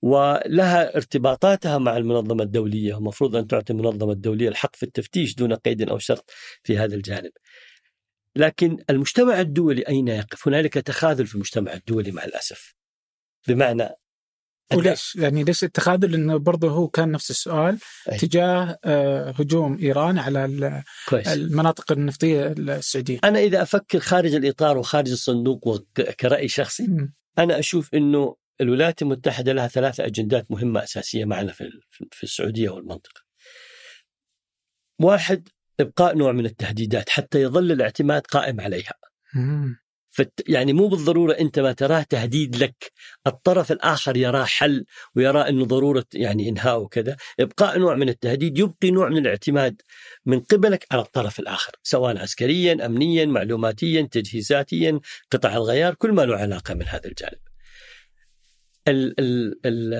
ولها ارتباطاتها مع المنظمة الدولية ومفروض أن تعطي المنظمة الدولية الحق في التفتيش دون قيد أو شرط في هذا الجانب. لكن المجتمع الدولي أين يقف؟ هنالك تخاذل في المجتمع الدولي مع الأسف بمعنى وليش؟ يعني ليش التخاذل؟ لأنه برضه هو كان نفس السؤال أي. تجاه آه، هجوم إيران على كويس. المناطق النفطية السعودية. أنا إذا أفكر خارج الإطار وخارج الصندوق وكراي شخصي م. أنا أشوف إنه الولايات المتحدة لها ثلاث أجندات مهمة أساسية معنا في في السعودية والمنطقة. واحد إبقاء نوع من التهديدات حتى يظل الاعتماد قائم عليها. فت يعني مو بالضرورة أنت ما تراه تهديد لك، الطرف الآخر يراه حل ويرى انه ضرورة يعني إنهاء وكذا، إبقاء نوع من التهديد يبقي نوع من الاعتماد من قبلك على الطرف الآخر، سواء عسكريا، امنيا، معلوماتيا، تجهيزاتيا، قطع الغيار، كل ما له علاقة من هذا الجانب. ال ال ال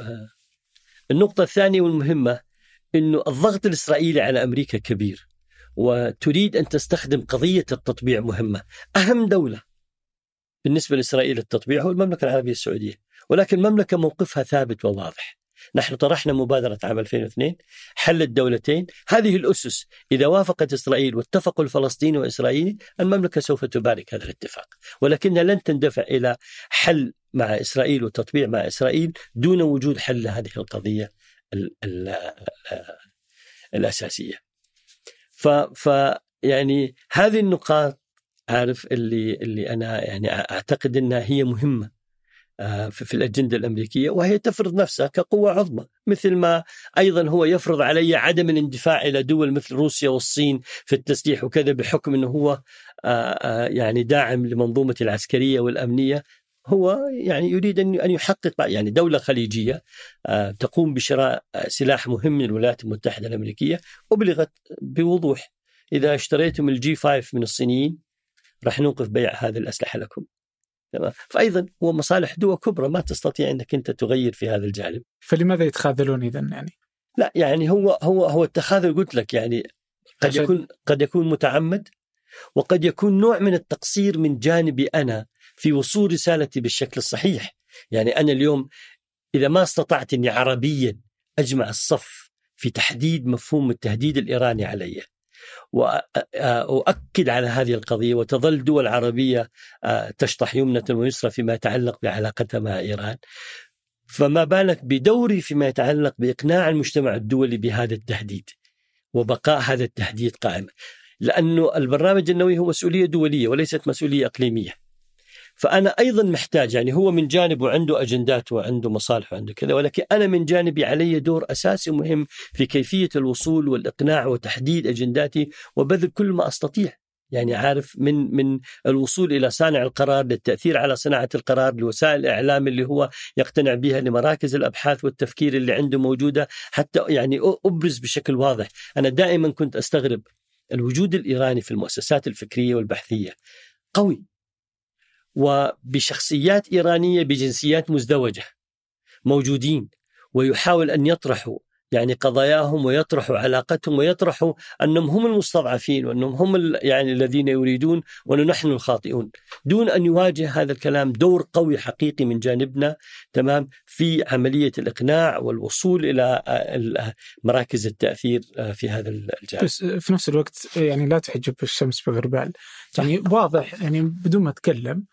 آه، النقطة الثانية والمهمة إنه الضغط الإسرائيلي على أمريكا كبير وتريد أن تستخدم قضية التطبيع مهمة، أهم دولة بالنسبة لإسرائيل التطبيع هو المملكة العربية السعودية، ولكن المملكة موقفها ثابت وواضح. نحن طرحنا مبادرة عام 2002 حل الدولتين هذه الأسس. إذا وافقت إسرائيل واتفقوا الفلسطيني وإسرائيل المملكة سوف تبارك هذا الاتفاق. ولكنها لن تندفع إلى حل مع إسرائيل وتطبيع مع إسرائيل دون وجود حل لهذه القضية. ال ال الأساسية. ف, ف يعني هذه النقاط عارف اللي اللي أنا يعني أعتقد إنها هي مهمة آه، في الأجندة الأمريكية وهي تفرض نفسها كقوة عظمى مثل ما أيضا هو يفرض علي عدم الاندفاع إلى دول مثل روسيا والصين في التسليح وكذا بحكم أنه هو آه، يعني داعم لمنظومة العسكرية والأمنية هو يعني يريد ان يحقق يعني دولة خليجية تقوم بشراء سلاح مهم من الولايات المتحدة الأمريكية أبلغت بوضوح إذا اشتريتم الجي 5 من الصينيين راح نوقف بيع هذه الأسلحة لكم. تمام فايضا هو مصالح دول كبرى ما تستطيع أنك أنت تغير في هذا الجانب. فلماذا يتخاذلون اذا يعني؟ لا يعني هو هو هو التخاذل قلت لك يعني قد يكون قد يكون متعمد وقد يكون نوع من التقصير من جانبي أنا في وصول رسالتي بالشكل الصحيح. يعني أنا اليوم إذا ما استطعت إني عربيا أجمع الصف في تحديد مفهوم التهديد الإيراني علي. واؤكد على هذه القضية وتظل دول عربية آه، تشطح يمنة ويسرى فيما يتعلق بعلاقتها مع إيران. فما بالك بدوري فيما يتعلق بإقناع المجتمع الدولي بهذا التهديد وبقاء هذا التهديد قائما لأنه البرنامج النووي هو مسؤولية دولية وليست مسؤولية إقليمية. فأنا أيضا محتاج يعني هو من جانبه عنده أجندات وعنده مصالح وعنده كذا ولكن أنا من جانبي علي دور أساسي مهم في كيفية الوصول والإقناع وتحديد أجنداتي وبذل كل ما أستطيع. يعني عارف من من الوصول إلى صانع القرار للتأثير على صناعة القرار لوسائل الاعلام اللي هو يقتنع بها لمراكز الأبحاث والتفكير اللي عنده موجودة حتى يعني أبرز بشكل واضح. أنا دائما كنت أستغرب الوجود الإيراني في المؤسسات الفكرية والبحثية. قوي. وبشخصيات إيرانية بجنسيات مزدوجة موجودين ويحاول أن يطرحوا يعني قضاياهم ويطرحوا علاقتهم ويطرحوا أنهم هم المستضعفين وأنهم هم يعني الذين يريدون وانه نحن الخاطئون. دون أن يواجه هذا الكلام دور قوي حقيقي من جانبنا تمام في عملية الإقناع والوصول إلى مراكز التأثير في هذا الجانب. بس في نفس الوقت يعني لا تحجب الشمس بغربال. يعني واضح يعني بدون ما أتكلم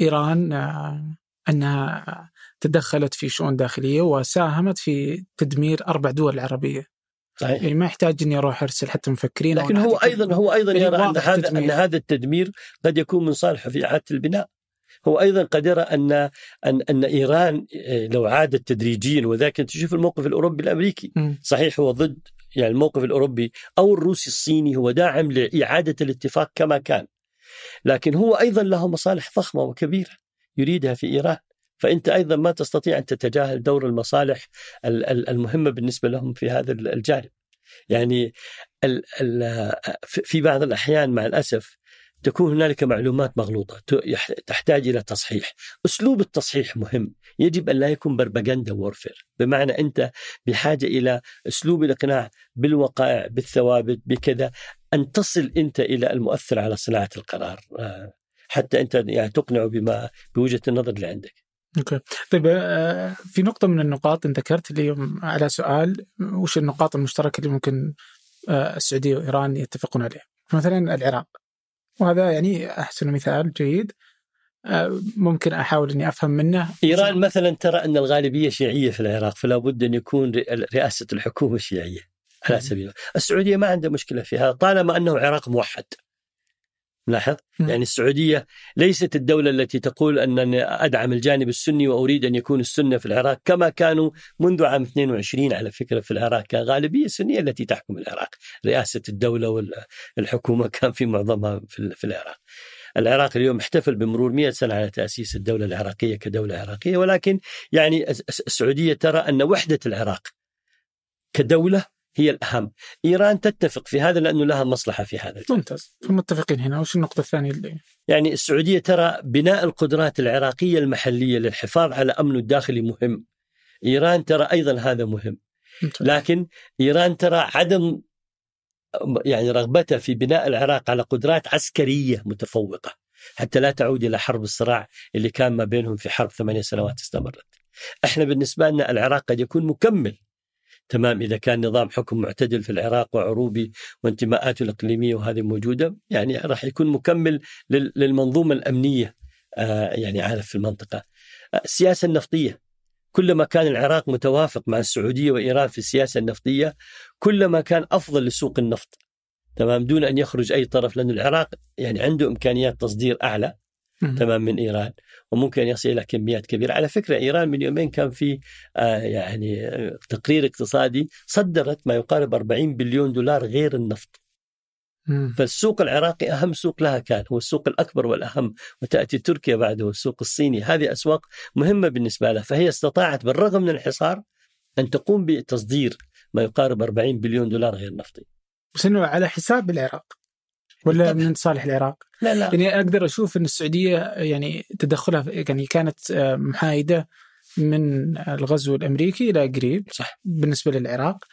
إيران آه، أنها تدخلت في شؤون داخلية وساهمت في تدمير أربع دول عربية. صحيح. يعني ما يحتاج إني أروح أرسل حتى مفكرين لكن هو أيضا هو أيضا يرى أن هذا أن هذا التدمير قد يكون من صالحه في إعادة البناء. هو أيضا قد يرى ان ان أن إيران آه، لو عادت تدريجيا وذاك تشوف الموقف الأوروبي الأمريكي. صحيح هو ضد يعني الموقف الأوروبي أو الروسي الصيني هو داعم لإعادة الاتفاق كما كان لكن هو أيضا له مصالح ضخمه وكبيرة يريدها في إيران فأنت أيضا ما تستطيع أن تتجاهل دور المصالح المهمة بالنسبة لهم في هذا الجانب. يعني في بعض الأحيان مع الأسف تكون هنالك معلومات مغلوطة تحتاج إلى تصحيح، أسلوب التصحيح مهم، يجب أن لا يكون propaganda warfare، بمعنى أنت بحاجة إلى أسلوب الإقناع بالوقائع بالثوابت بكذا. أن تصل أنت إلى المؤثر على صناعة القرار آه، حتى أنت يعني تقنعه بما بوجهة النظر اللي عندك. okay. طيب آه، في نقطة من النقاط أنت ذكرت لي على سؤال وش النقاط المشتركة اللي ممكن آه، السعودية وإيران يتفقون عليها؟ مثلا العراق. وهذا يعني أحسن مثال جيد ممكن أحاول أني أفهم منه. إيران مثلا ترى أن الغالبية شيعية في العراق فلا بد أن يكون رئاسة الحكومة شيعية. على سبيل السعودية ما عندها مشكلة في هذا طالما أنه عراق موحد. لاحظ؟ يعني السعودية ليست الدولة التي تقول أنني أدعم الجانب السني وأريد أن يكون السنة في العراق كما كانوا منذ عام 22 على فكرة في العراق كغالبية سنية التي تحكم العراق. رئاسة الدولة والحكومة كان في معظمها في العراق. العراق اليوم احتفل بمرور 100 سنة على تأسيس الدولة العراقية كدولة عراقية ولكن يعني السعودية ترى أن وحدة العراق كدولة هي الأهم. إيران تتفق في هذا لأنه لها مصلحة في هذا ممتاز. فمتفقين هنا. وش النقطة الثانية اللي يعني السعودية ترى بناء القدرات العراقية المحلية للحفاظ على أمنه الداخلي مهم. إيران ترى أيضا هذا مهم. لكن إيران ترى عدم يعني رغبتها في بناء العراق على قدرات عسكرية متفوقة. حتى لا تعود إلى حرب الصراع اللي كان ما بينهم في حرب ثمانية سنوات استمرت. إحنا بالنسبة لنا العراق قد يكون مكمل. تمام إذا كان نظام حكم معتدل في العراق وعروبي وانتماءاته الإقليمية وهذه موجودة يعني راح يكون مكمل للمنظومة الأمنية آه، يعني عارف في المنطقة. آه، السياسة النفطية كلما كان العراق متوافق مع السعودية وإيران في السياسة النفطية كلما كان أفضل لسوق النفط. تمام دون أن يخرج أي طرف لأن العراق يعني عنده إمكانيات تصدير أعلى تمام من إيران وممكن يصل إلى كميات كبيرة، على فكرة إيران من يومين كان في آه يعني تقرير اقتصادي صدرت ما يقارب 40 بليون دولار غير النفط. فالسوق العراقي أهم سوق لها كان هو السوق الأكبر والأهم وتأتي تركيا بعده والسوق الصيني هذه أسواق مهمة بالنسبة لها فهي استطاعت بالرغم من الحصار أن تقوم بتصدير ما يقارب 40 بليون دولار غير نفطي. بس إنه على حساب العراق ولا طبعا. من صالح العراق؟ لا لا يعني أقدر أشوف إن السعودية يعني تدخلها يعني كانت آه، محايدة من الغزو الأمريكي إلى قريب صح بالنسبة للعراق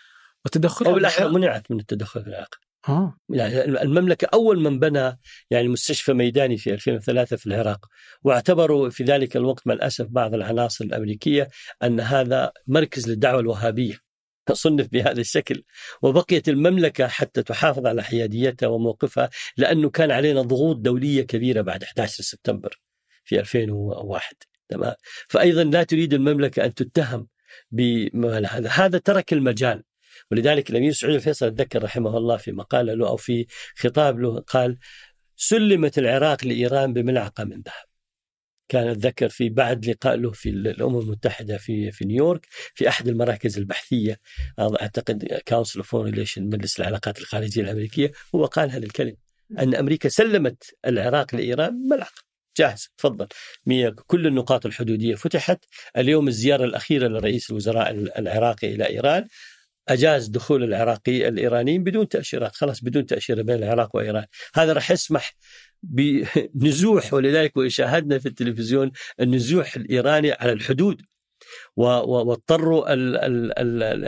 وتدخلها أو بالأحرى منعت من التدخل في العراق آه يعني المملكة أول من بنى يعني مستشفى ميداني في 2003 في العراق واعتبروا في ذلك الوقت مع الأسف بعض العناصر الأمريكية أن هذا مركز للدعوة الوهابية صنف بهذا الشكل. وبقيت المملكة حتى تحافظ على حياديتها وموقفها لأنه كان علينا ضغوط دولية كبيرة بعد 11 سبتمبر في 2001 تمام؟ فأيضا لا تريد المملكة أن تتهم بهذا هذا. ترك المجال. ولذلك الأمير سعود الفيصل اتذكر رحمه الله في مقالة له أو في خطاب له قال سلمت العراق لإيران بملعقة من ذهب. كان أتذكر في بعد لقاء له في الأمم المتحدة في في نيويورك في أحد المراكز البحثية أعتقد Council of Relation مجلس العلاقات الخارجية الأمريكية هو قال هذه الكلمة أن أمريكا سلمت العراق لإيران ملعقه جاهز تفضل. كل النقاط الحدودية فتحت. اليوم الزيارة الأخيرة لرئيس الوزراء العراقي إلى إيران. أجاز دخول العراقي الإيرانيين بدون تأشيرات خلاص بدون تأشيرة بين العراق وإيران هذا راح يسمح بنزوح ولذلك وشاهدنا في التلفزيون النزوح الإيراني على الحدود واضطروا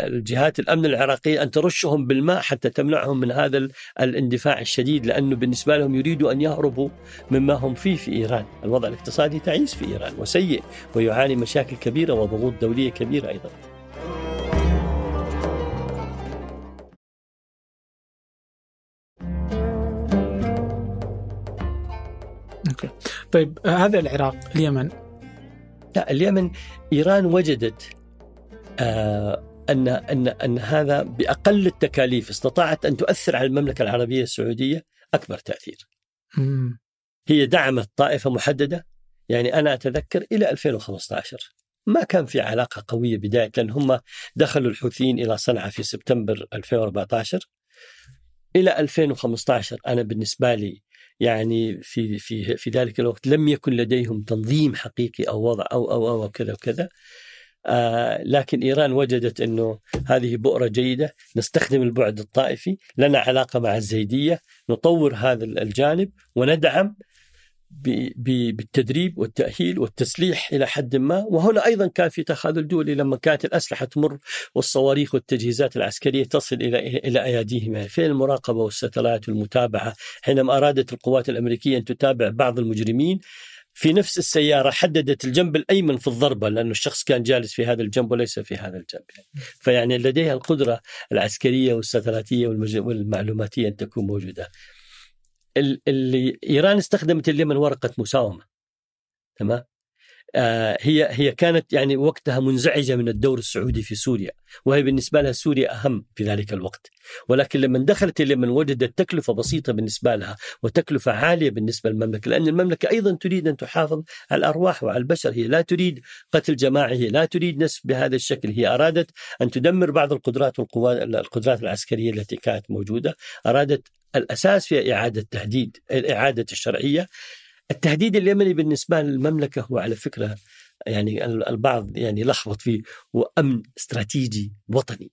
الجهات الأمن العراقية أن ترشهم بالماء حتى تمنعهم من هذا الاندفاع الشديد لأنه بالنسبة لهم يريدوا أن يهربوا مما هم فيه في إيران، الوضع الاقتصادي تعيس في إيران وسيء ويعاني مشاكل كبيرة وضغوط دولية كبيرة أيضا. أوكي طيب هذا العراق اليمن لا اليمن إيران وجدت آه أن أن أن هذا بأقل التكاليف استطاعت أن تؤثر على المملكة العربية السعودية أكبر تأثير. مم. هي دعمت طائفة محددة يعني أنا أتذكر إلى 2015 ما كان في علاقة قوية بداية لأن هم دخلوا الحوثيين إلى صنعاء في سبتمبر 2014 إلى 2015 أنا بالنسبة لي يعني في في في ذلك الوقت لم يكن لديهم تنظيم حقيقي أو وضع أو أو أو كذا وكذا. آه لكن إيران وجدت أنه هذه بؤرة جيدة نستخدم البعد الطائفي لنا علاقة مع الزيدية نطور هذا الجانب وندعم بالتدريب والتأهيل والتسليح إلى حد ما. وهنا أيضا كان في تخاذل دولي لما كانت الأسلحة تمر والصواريخ والتجهيزات العسكرية تصل إلى إلى أياديهم فين المراقبة والستلايت والمتابعة؟ حينما أرادت القوات الأمريكية أن تتابع بعض المجرمين في نفس السيارة حددت الجنب الأيمن في الضربة لأن الشخص كان جالس في هذا الجنب وليس في هذا الجنب. يعني. فيعني لديها القدرة العسكرية والستلاتية والمعلوماتية أن تكون موجودة. اللي إيران استخدمت اليمن ورقة مساومة. تمام؟ هي هي كانت يعني وقتها منزعجة من الدور السعودي في سوريا وهي بالنسبة لها سوريا أهم في ذلك الوقت. ولكن لما دخلت اليمن وجدت تكلفة بسيطة بالنسبة لها وتكلفة عالية بالنسبة للمملكة لأن المملكة أيضا تريد أن تحافظ على الأرواح وعلى البشر هي لا تريد قتل جماعي هي لا تريد نسب بهذا الشكل. هي أرادت أن تدمر بعض القدرات القدرات العسكرية التي كانت موجودة أرادت الأساس في إعادة تهديد إعادة الشرعية. التهديد اليمني بالنسبة للمملكة هو على فكرة يعني البعض يعني لخبط فيه هو أمن استراتيجي وطني.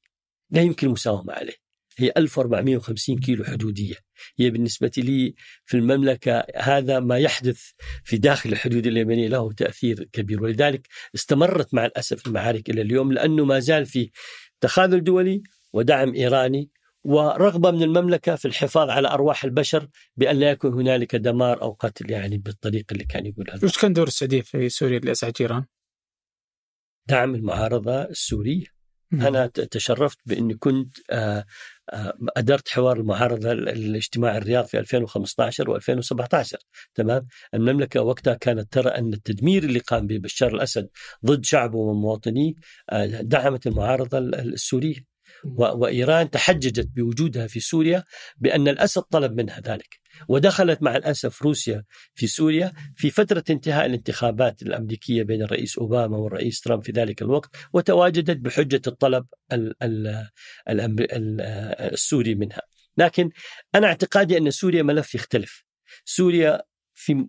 لا يمكن المساومة عليه. هي 1450 كيلو حدودية. هي بالنسبة لي في المملكة هذا ما يحدث في داخل الحدود اليمنية له تأثير كبير. ولذلك استمرت مع الأسف المعارك إلى اليوم لأنه ما زال في تخاذل دولي ودعم إيراني ورغبة من المملكة في الحفاظ على أرواح البشر بأن لا يكون هنالك دمار أو قتل يعني بالطريقة اللي كان يقولها وش كان دور السعودية في سوريا لإزعاج إيران؟ دعم المعارضة السورية. مم. أنا تشرفت بأني كنت آه، آه، أدرت حوار المعارضة الاجتماع الرياض في 2015 و2017 تمام؟ المملكة وقتها كانت ترى أن التدمير اللي قام به بشار الأسد ضد شعبه ومواطنيه آه، دعمت المعارضة السورية. وإيران تحججت بوجودها في سوريا بأن الأسد طلب منها ذلك. ودخلت مع الأسف روسيا في سوريا في فترة انتهاء الانتخابات الأمريكية بين الرئيس أوباما والرئيس ترامب في ذلك الوقت وتواجدت بحجة الطلب السوري منها. لكن أنا اعتقادي أن سوريا ملف يختلف. سوريا في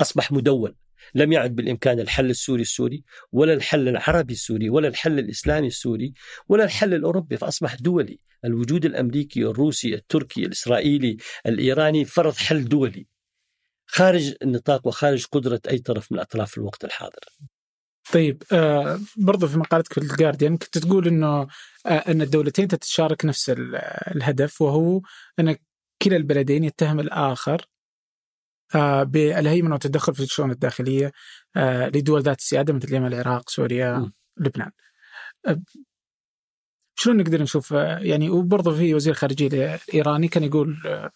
أصبح مدون. لم يعد بالإمكان الحل السوري السوري ولا الحل العربي السوري ولا الحل الإسلامي السوري ولا الحل الأوروبي فاصبح دولي، الوجود الأمريكي الروسي التركي الإسرائيلي الإيراني فرض حل دولي. خارج النطاق وخارج قدرة أي طرف من الأطراف في الوقت الحاضر. طيب آه برضو في مقالتك في الجارديان كنت تقول إنه آه إن الدولتين تتشارك نفس الهدف وهو إن كلا البلدين يتهم الآخر. بالهيمنة والتدخل في الشؤون الداخلية آه لدول ذات السيادة مثل اليمن العراق سوريا م. لبنان. آه شلون نقدر نشوف آه، يعني وبرضه في وزير الخارجيه الإيراني كان يقول آه،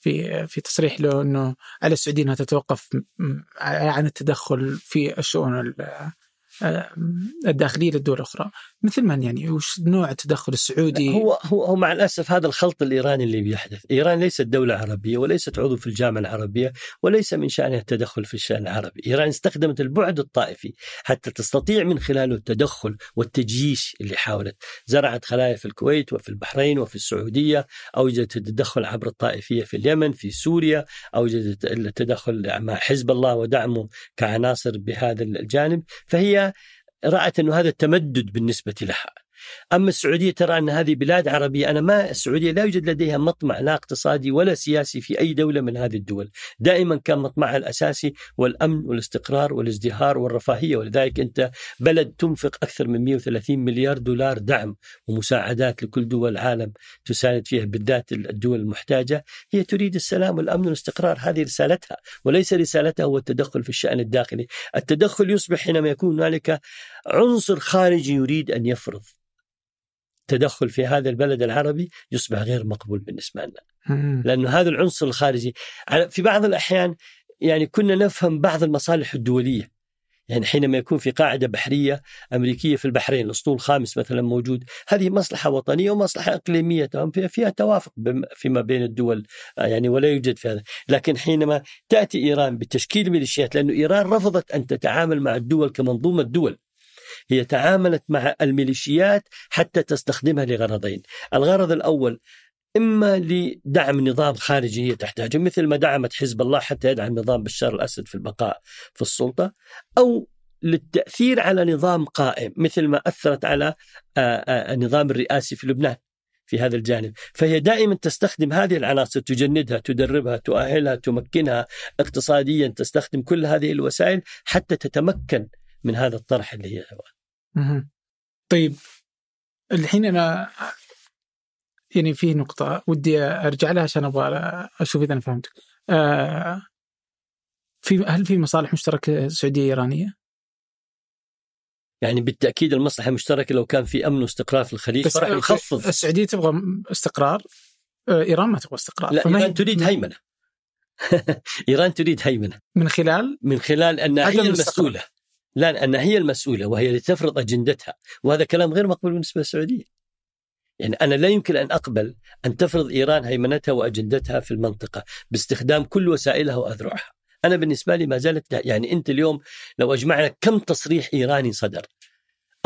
في في تصريح له إنه على السعودية إنها تتوقف عن التدخل في الشؤون الداخلية للدول الأخرى مثل من يعني؟ وش نوع التدخل السعودي؟ هو هو مع الأسف هذا الخلط الإيراني اللي بيحدث، إيران ليست دولة عربية وليست عضو في الجامعة العربية وليس من شأنها التدخل في الشأن العربي، إيران استخدمت البعد الطائفي حتى تستطيع من خلاله التدخل والتجييش اللي حاولت، زرعت خلايا في الكويت وفي البحرين وفي السعودية، أوجدت التدخل عبر الطائفية في اليمن، في سوريا، أوجدت التدخل مع حزب الله ودعمه كعناصر بهذا الجانب، فهي رأت أنه هذا تمدد بالنسبة لها. أما السعودية ترى أن هذه بلاد عربية أنا ما السعودية لا يوجد لديها مطمع لا اقتصادي ولا سياسي في أي دولة من هذه الدول. دائما كان مطمعها الأساسي والأمن والاستقرار والازدهار والرفاهية ولذلك أنت بلد تنفق أكثر من 130 مليار دولار دعم ومساعدات لكل دول العالم تساند فيها بالذات الدول المحتاجة. هي تريد السلام والأمن والاستقرار هذه رسالتها وليس رسالتها هو التدخل في الشأن الداخلي. التدخل يصبح حينما يكون هنالك عنصر خارجي يريد أن يفرض. التدخل في هذا البلد العربي يصبح غير مقبول بالنسبة لنا. لأنه هذا العنصر الخارجي في بعض الأحيان يعني كنا نفهم بعض المصالح الدولية. يعني حينما يكون في قاعدة بحرية أمريكية في البحرين الأسطول الخامس مثلا موجود هذه مصلحة وطنية ومصلحة إقليمية فيها توافق فيما بين الدول يعني ولا يوجد في هذا لكن حينما تأتي إيران بتشكيل ميليشيات لأن إيران رفضت أن تتعامل مع الدول كمنظومة دول هي تعاملت مع الميليشيات حتى تستخدمها لغرضين. الغرض الأول إما لدعم نظام خارجي هي تحتاجه مثل ما دعمت حزب الله حتى يدعم نظام بشار الأسد في البقاء في السلطة أو للتأثير على نظام قائم مثل ما أثرت على النظام الرئاسي في لبنان في هذا الجانب. فهي دائما تستخدم هذه العناصر تجندها تدربها تؤهلها تمكنها اقتصاديا تستخدم كل هذه الوسائل حتى تتمكن من هذا الطرح اللي هي طيب الحين أنا يعني في نقطة ودي أرجع لها عشان أبغى أشوف إذا أنا فهمتك. آه في هل في مصالح مشتركة سعودية إيرانية؟ يعني بالتأكيد المصلحة المشتركة لو كان في أمن واستقرار في الخليج بس راح يخفض. السعودية تبغى استقرار آه إيران ما تبغى استقرار. لا إيران تريد هيمنة. إيران تريد هيمنة. من خلال؟ من خلال انها هي المسؤولة. لا لأن هي المسؤولة وهي اللي تفرض أجندتها وهذا كلام غير مقبول بالنسبة للسعودية. يعني أنا لا يمكن أن أقبل أن تفرض إيران هيمنتها وأجندتها في المنطقة باستخدام كل وسائلها وأذرعها. أنا بالنسبة لي ما زالت يعني أنت اليوم لو أجمعنا كم تصريح إيراني صدر.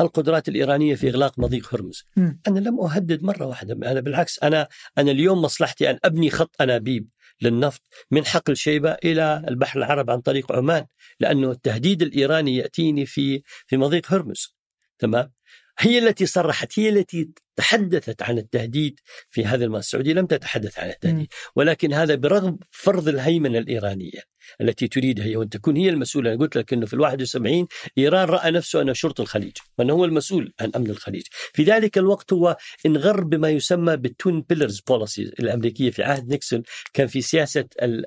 القدرات الإيرانية في إغلاق مضيق هرمز. م. أنا لم أهدد مرة واحدة أنا بالعكس أنا أنا اليوم مصلحتي أن أبني خط أنابيب. للنفط من حقل شيبة إلى البحر العربي عن طريق عمان لأنه التهديد الإيراني يأتيني في في مضيق هرمز. تمام؟ هي التي صرحت هي التي تحدثت عن التهديد في هذا الماء السعودي لم تتحدث عن التهديد. ولكن هذا برغم فرض الهيمنة الإيرانية التي تريدها هي وأن تكون هي المسؤولة. أنا قلت لك أنه في الواحد وسبعين إيران رأى نفسه أنه شرط الخليج وأنه هو المسؤول عن أمن الخليج. في ذلك الوقت هو انغر بما يسمى بالتون بيلرز بوليسي الأمريكية في عهد نيكسون كان في سياسة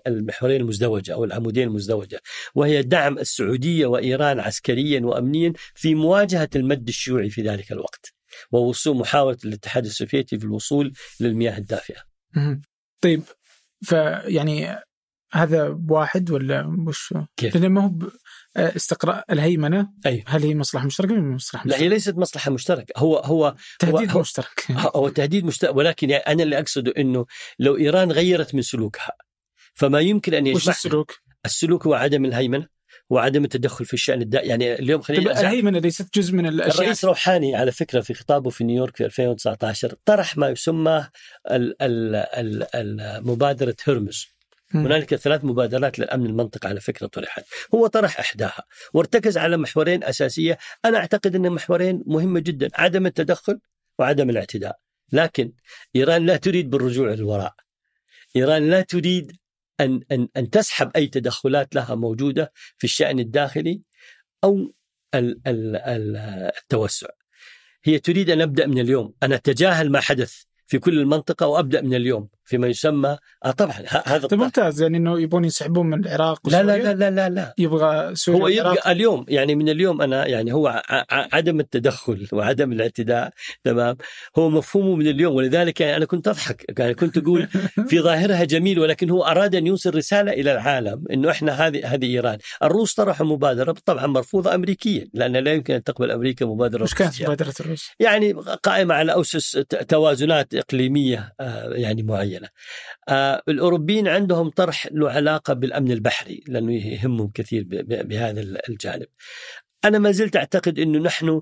المحورين المزدوجة أو العمودين المزدوجة. وهي دعم السعودية وإيران عسكريا وأمنيا في مواجهة المد الشيوعي في ذلك الوقت. ووصول محاولة الاتحاد السوفيتي في الوصول للمياه الدافئة. طيب فيعني هذا بواحد ولا وش؟ كيف؟ لأنه ما هو استقراء الهيمنة. أيوه. هل هي مصلحة مشتركة ولا مصلحة لا هي مشتركة؟ ليست مصلحة مشتركة. هو هو تهديد هو- مشترك. هو تهديد مشترك. ولكن يعني أنا اللي أقصده إنه لو إيران غيرت من سلوكها فما يمكن أن وش يجمع السلوك؟ السلوك هو عدم الهيمنة. وعدم التدخل في الشأن الدائم يعني اليوم طيب خليني أرجع- الهيمنه ليست جزء من الأشياء؟ الرئيس روحاني على فكرة في خطابه في نيويورك في 2019 طرح ما يسمى ال- ال- ال- ال- مبادرة هرمز. هنالك ثلاث مبادرات للأمن المنطقة على فكرة طرحت. هو طرح أحداها. وارتكز على محورين أساسية. أنا أعتقد أن محورين مهمة جدا عدم التدخل وعدم الاعتداء. لكن إيران لا تريد بالرجوع للوراء. إيران لا تريد أن أن أن تسحب أي تدخلات لها موجودة في الشأن الداخلي ال- التوسع. هي تريد أن أبدأ من اليوم. أنا أتجاهل ما حدث في كل المنطقة وأبدأ من اليوم. فيما يسمى آه طبعا هذا طيب. ممتاز يعني إنه يبون ينسحبون من العراق لا لا وسوريا؟ لا لا لا لا يبغى سوريا هو يبقى اليوم يعني من اليوم أنا يعني هو عدم التدخل وعدم الاعتداء تمام هو مفهومه من اليوم ولذلك يعني أنا كنت أضحك يعني كنت أقول في ظاهرها جميل ولكن هو أراد أن يوصل رسالة إلى العالم إنه إحنا هذه هذه إيران، الروس طرحوا مبادرة طبعا مرفوضة امريكيا لأن لا يمكن أن تقبل أمريكا مبادرة وش كانت. مبادرة الروس؟ يعني قائمة على أسس ت- توازنات إقليمية آه، يعني معينة. آه، الأوروبيين عندهم طرح له علاقة بالأمن البحري لأنه يهمهم كثير بهذا ال- الجانب. أنا ما زلت أعتقد أنه نحن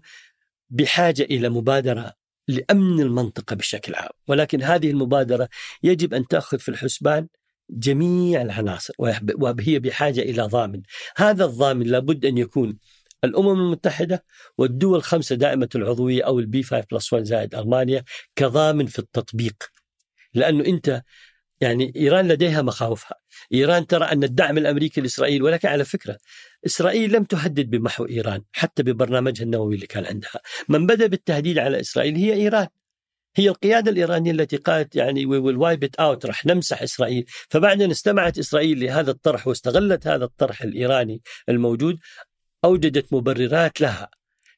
بحاجة إلى مبادرة لأمن المنطقة بشكل عام ولكن هذه المبادرة يجب أن تأخذ في الحسبان جميع العناصر وهي بحاجة إلى ضامن. هذا الضامن لابد أن يكون الأمم المتحدة والدول الخمسة دائمة العضوية أو ال P 5 plus 1 زائد ألمانيا كضامن في التطبيق. لأنه أنت يعني إيران لديها مخاوفها. إيران ترى أن الدعم الأمريكي لإسرائيل ولكن على فكرة إسرائيل لم تهدد بمحو إيران حتى ببرنامجها النووي اللي كان عندها. من بدأ بالتهديد على إسرائيل هي إيران. هي القيادة الإيرانية التي قالت يعني will wipe it out رح نمسح إسرائيل. فبعدين استمعت إسرائيل لهذا الطرح واستغلت هذا الطرح الإيراني الموجود أوجدت مبررات لها.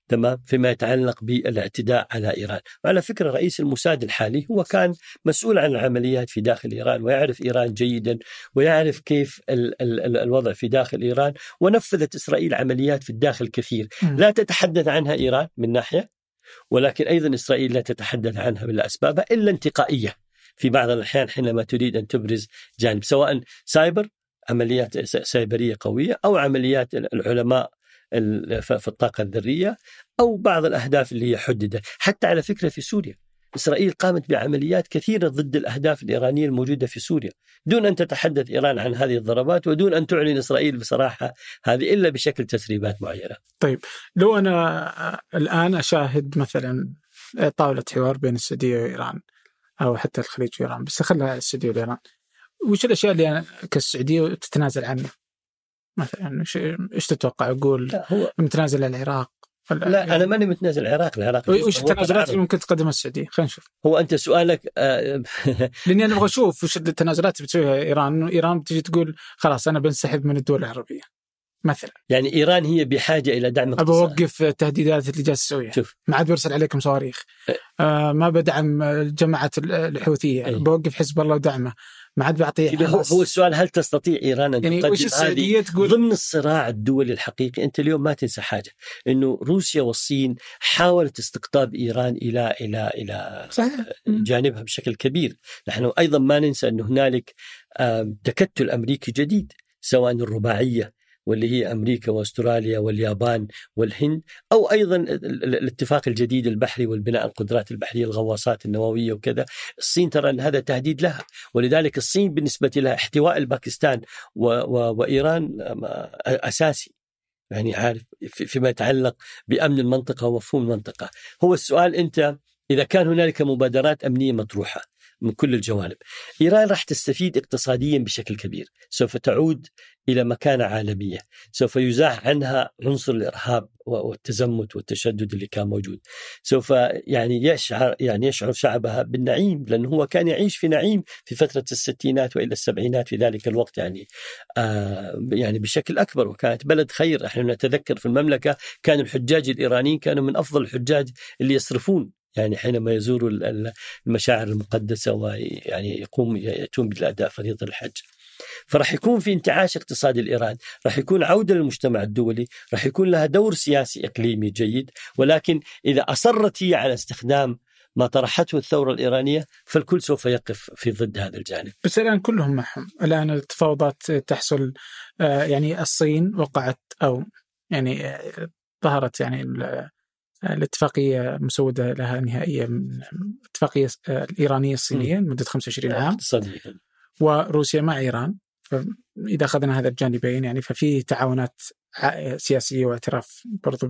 تمام فيما يتعلق بالاعتداء على إيران، وعلى فكرة رئيس الموساد الحالي هو كان مسؤول عن العمليات في داخل إيران ويعرف إيران جيدا ويعرف كيف ال ال ال الوضع في داخل إيران ونفذت إسرائيل عمليات في الداخل كثير،. لا تتحدث عنها إيران من ناحية ولكن أيضا إسرائيل لا تتحدث عنها بالأسباب إلا انتقائية. في بعض الأحيان حينما تريد أن تبرز جانب سواء سايبر عمليات سايبرية قوية أو عمليات العلماء في الطاقة الذرية أو بعض الأهداف اللي هي حددت. حتى على فكرة في سوريا إسرائيل قامت بعمليات كثيرة ضد الأهداف الإيرانية الموجودة في سوريا. دون أن تتحدث إيران عن هذه الضربات ودون أن تعلن إسرائيل بصراحة هذه إلا بشكل تسريبات معينة. لو أنا الآن أشاهد مثلا طاولة حوار بين السعودية وإيران أو حتى الخليج وإيران بس خلها السعودية وايران وش الأشياء اللي أنا كالسعودية تتنازل عنها؟ مثلا إيش تتوقع أقول هو متنازل العراق لا أنا ماني متنازل العراق العراق وش التنازلات. اللي ممكن تقدمها السعودية؟ خلينا نشوف. هو أنت سؤالك آه، لأني أنا أبغى أشوف وش التنازلات اللي بتسويها إيران. إنه إيران بتجي تقول خلاص أنا بنسحب من الدول العربية مثلا. يعني إيران هي بحاجة إلى دعم ابى اقتصادي. أوقف التهديدات اللي جالس تسويها. شوف. ما عاد برسل عليكم صواريخ. إيه. آه ما بدعم جماعة الحوثية. إيه. بوقف حزب الله ودعمه. ما عاد إذا هو, حماس. هو السؤال هل تستطيع إيران أن يعني تقدم هذه تقول؟ ضمن الصراع الدولي الحقيقي؟ أنت اليوم ما تنسى حاجة إنه روسيا والصين حاولت استقطاب إيران إلى إلى إلى صحيح. جانبها بشكل كبير. نحن أيضا ما ننسى انه هنالك تكتل أمريكي جديد سواء الرباعية واللي هي أمريكا وأستراليا واليابان والهند أو أيضا ال- ال- الاتفاق الجديد البحري والبناء القدرات البحرية الغواصات النووية وكذا. الصين ترى أن هذا تهديد لها ولذلك الصين بالنسبة لها احتواء الباكستان و و وإيران أساسي. يعني عارف في- فيما يتعلق بأمن المنطقة ومفهوم المنطقة. هو السؤال أنت إذا كان هنالك مبادرات أمنية مطروحة من كل الجوانب. إيران راح تستفيد اقتصاديا بشكل كبير. سوف تعود إلى مكانة عالمية. سوف يزاح عنها عنصر الإرهاب والتزمت والتشدد اللي كان موجود. سوف يعني يشعر يعني يشعر شعبها بالنعيم لأنه هو كان يعيش في نعيم في فترة الستينات وإلى السبعينات في ذلك الوقت يعني آه يعني بشكل أكبر. وكانت بلد خير. إحنا نتذكر في المملكة كان الحجاج الإيرانيين كانوا من أفضل الحجاج اللي يصرفون يعني حينما ال- المشاعر المقدسة ويعني يقوم يأتون بالأداء فريضه الحج. فراح يكون في انتعاش اقتصادي لإيران راح يكون عودة للمجتمع الدولي راح يكون لها دور سياسي إقليمي جيد ولكن إذا أصرت هي على استخدام ما طرحته الثورة الإيرانية فالكل سوف يقف في ضد هذا الجانب بس الآن كلهم معهم الآن التفاوضات تحصل آه، يعني الصين وقعت أو يعني آه، ظهرت يعني الاتفاقية مسودة لها نهائية من الاتفاقية الإيرانية الصينية لمدة 25 عام. اقتصادية. وروسيا مع إيران. فإذا أخذنا هذا الجانبين يعني ففي تعاونات سياسية واعتراف برضو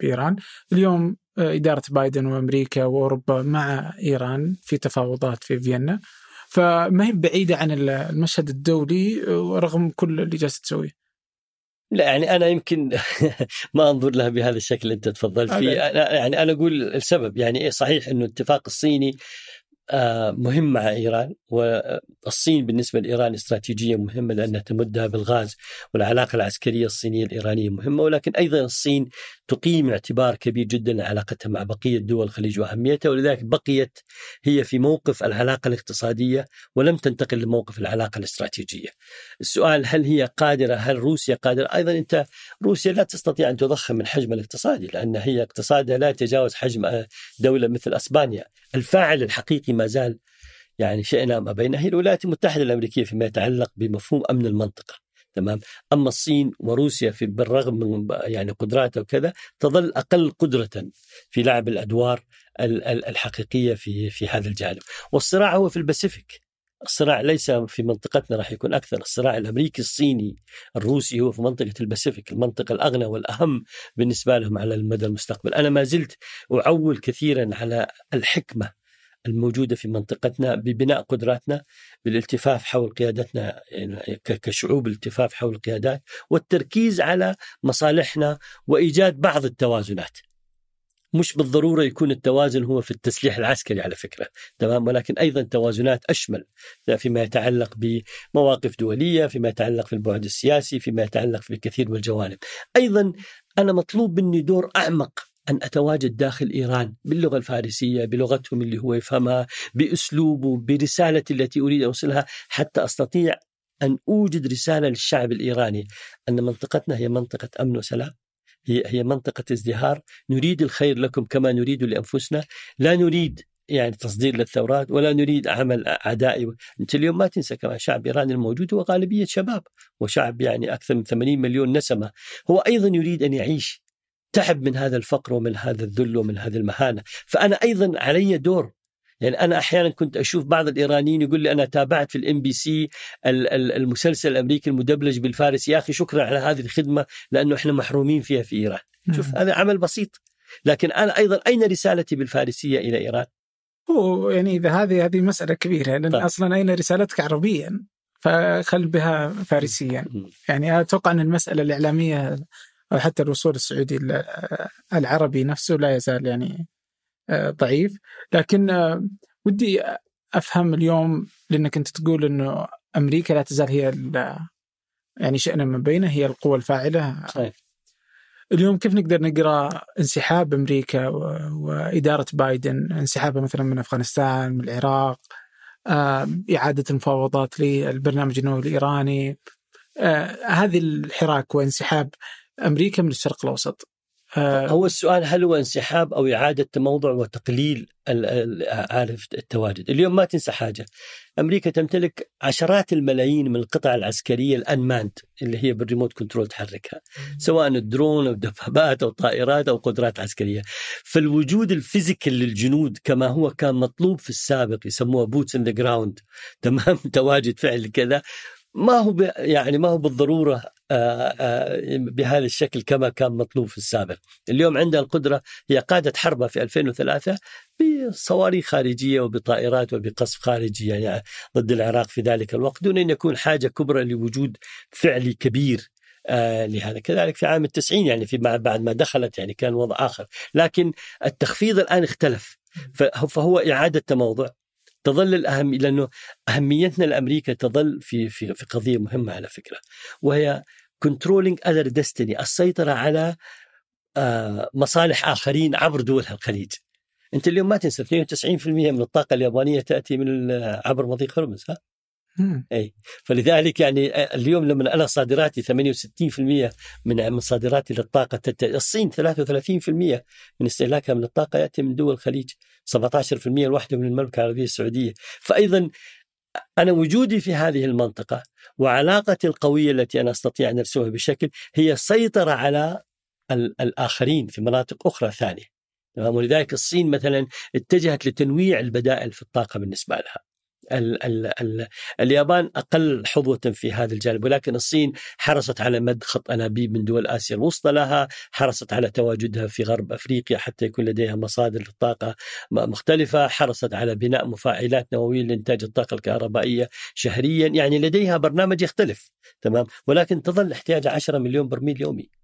بإيران. اليوم آه، إدارة بايدن وأمريكا وأوروبا مع إيران في تفاوضات في فيينا. فما هي بعيدة عن المشهد الدولي آه، رغم كل اللي جالسة تسويه. لا يعني أنا يمكن ما أنظر لها بهذا الشكل اللي أنت تفضلت فيه. يعني أنا أقول السبب يعني إيه صحيح إنه الاتفاق الصيني مهم مع إيران والصين بالنسبة لإيران استراتيجية مهمة لأنها تمدها بالغاز والعلاقة العسكرية الصينية الإيرانية مهمة ولكن أيضا الصين تقيم اعتبار كبير جدا لعلاقتها مع بقية دول الخليج وأهميتها ولذلك بقيت هي في موقف العلاقة الاقتصادية ولم تنتقل لموقف العلاقة الاستراتيجية. السؤال هل هي قادرة هل روسيا قادرة؟ أيضا أنت روسيا لا تستطيع أن تضخم من حجمها الاقتصادي لأن هي اقتصادها لا يتجاوز حجم دولة مثل أسبانيا. الفاعل الحقيقي ما زال يعني شئنا ما بينه هي الولايات المتحدة الأمريكية فيما يتعلق بمفهوم أمن المنطقة تمام؟ أما الصين وروسيا في بالرغم من يعني قدراتها وكذا تظل أقل قدرة في لعب الأدوار الحقيقية في في هذا الجانب. والصراع هو في الباسيفيك. الصراع ليس في منطقتنا راح يكون أكثر، الصراع الأمريكي الصيني الروسي هو في منطقة الباسيفيك، المنطقة الأغنى والأهم بالنسبة لهم على المدى المستقبل، أنا ما زلت أعول كثيرا على الحكمة الموجودة في منطقتنا ببناء قدراتنا بالالتفاف حول قيادتنا يعني كشعوب الالتفاف حول القيادات والتركيز على مصالحنا وإيجاد بعض التوازنات. مش بالضرورة يكون التوازن هو في التسليح العسكري على فكرة. تمام؟ ولكن أيضا توازنات أشمل. فيما يتعلق بمواقف دولية فيما يتعلق في البعد السياسي فيما يتعلق في الكثير من الجوانب أيضا أنا مطلوب مني دور أعمق أن أتواجد داخل إيران باللغة الفارسية بلغتهم اللي هو يفهمها بأسلوبه برسالتي التي أريد أوصلها حتى أستطيع أن أوجد رسالة للشعب الإيراني. أن منطقتنا هي منطقة أمن وسلام. هي هي منطقة ازدهار. نريد الخير لكم كما نريد لأنفسنا. لا نريد يعني تصدير للثورات ولا نريد عمل عدائي أنت اليوم ما تنسى كمان شعب إيران الموجود هو غالبية شباب وشعب يعني أكثر من 80 مليون نسمة. هو أيضا يريد أن يعيش. تعب من هذا الفقر ومن هذا الذل ومن هذه المهانة. فأنا أيضا علي دور يعني أنا أحيانا كنت أشوف بعض الإيرانيين يقول لي أنا تابعت في ال MBC المسلسل الأمريكي المدبلج بالفارس. يا أخي شكرا على هذه الخدمة لأنه إحنا محرومين فيها في إيران. شوف هذا عمل بسيط. لكن أنا أيضا أين رسالتي بالفارسية إلى إيران؟ هو يعني إذا هذه هذه مسألة كبيرة لأن طيب. أصلا أين رسالتك؟ عربيا. فخل بها فارسيا. يعني أتوقع أن المسألة الإعلامية أو حتى الوصول السعودي العربي نفسه لا يزال يعني ضعيف. لكن آه، ودي أفهم اليوم لأنك أنت تقول إنه أمريكا لا تزال هي يعني شئنا من بينه هي القوة الفاعلة. صحيح. اليوم كيف نقدر نقرأ انسحاب أمريكا وإدارة بايدن انسحابها مثلا من أفغانستان من العراق آه، إعادة المفاوضات للبرنامج النووي الإيراني؟ هذه الحراك وانسحاب أمريكا من الشرق الأوسط. آه، هو السؤال هل هو انسحاب أو إعادة تموضع وتقليل عارف التواجد، اليوم ما تنسى حاجة، أمريكا تمتلك عشرات الملايين من القطع العسكرية ال unmanned اللي هي بال remote control تحركها، سواء الدرون أو الدبابات أو طائرات أو قدرات عسكرية. فالوجود ال physical للجنود كما هو كان مطلوب في السابق يسموها boots on the ground، تمام؟ تواجد فعل كذا. ما هو يعني ما هو بالضرورة آه، آه، بهذا الشكل كما كان مطلوب في السابق. اليوم عندها القدرة هي قادت حربها في 2003 بصواريخ خارجية وبطائرات وبقصف خارجي يعني ضد العراق في ذلك الوقت دون أن يكون حاجة كبرى لوجود فعلي كبير آه لهذا. كذلك في عام التسعين يعني في بعد ما دخلت يعني كان وضع آخر. لكن التخفيض الآن اختلف. فهو إعادة تموضع تظل الأهمية لأنه أهميتنا لأمريكا تظل في في في قضية مهمة على فكرة وهي controlling other destiny السيطرة على آه، مصالح آخرين عبر دول الخليج. أنت اليوم ما تنسى 92% من الطاقة اليابانية تأتي من عبر مضيق هرمز ها؟ إي. فلذلك يعني اليوم لما أنا صادراتي 68% من من صادراتي للطاقة. الصين 33% من استهلاكها من الطاقة يأتي من دول الخليج. 17% الواحدة من المملكة العربية السعودية. فايضا أنا وجودي في هذه المنطقة وعلاقتي القوية التي أنا أستطيع أن ارسمها بشكل هي سيطرة على الآخرين في مناطق أخرى ثانية. ولذلك الصين مثلا اتجهت لتنويع البدائل في الطاقة بالنسبة لها. ال ال ال اليابان أقل حظوة في هذا الجانب ولكن الصين حرصت على مد خط أنابيب من دول آسيا الوسطى لها، حرصت على تواجدها في غرب أفريقيا حتى يكون لديها مصادر للطاقة مختلفة، حرصت على بناء مفاعلات نووية لإنتاج الطاقة الكهربائية شهريا، يعني لديها برنامج يختلف تمام، ولكن تظل احتياج 10 مليون برميل يومي.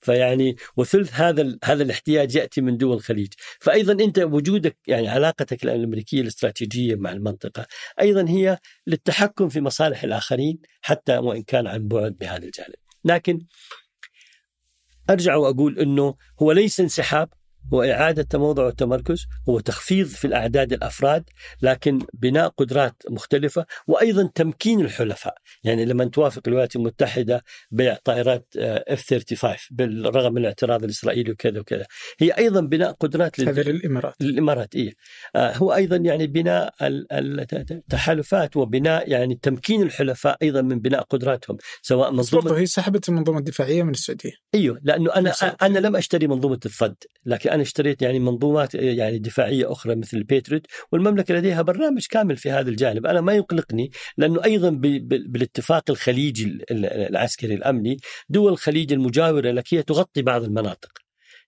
فيعني وثلث هذا هذا الاحتياج يأتي من دول الخليج، فايضا أنت وجودك يعني علاقتك الأمريكية الاستراتيجية مع المنطقة أيضا هي للتحكم في مصالح الآخرين حتى وإن كان عن بعد بهذا الجانب. لكن أرجع وأقول إنه هو ليس انسحاب هو إعادة تموضع والتمركز هو تخفيض في الأعداد الأفراد لكن بناء قدرات مختلفة وأيضا تمكين الحلفاء. يعني لما توافق الولايات المتحدة بيع طائرات F-35 بالرغم من الاعتراض الإسرائيلي وكذا وكذا. هي أيضا بناء قدرات هذا للإمارات. للإمارات إيه. هو أيضا يعني بناء التحالفات وبناء يعني تمكين الحلفاء أيضا من بناء قدراتهم سواء منظومة هي سحبت المنظومة الدفاعية من السعودية. أيوه لأنه أنا أنا لم أشتري منظومة الصد لكن أنا اشتريت يعني منظومات يعني دفاعية أخرى مثل البيتريت والمملكة لديها برنامج كامل في هذا الجانب، أنا ما يقلقني لأنه أيضا بالاتفاق الخليجي العسكري الأمني دول الخليج المجاورة لك هي تغطي بعض المناطق.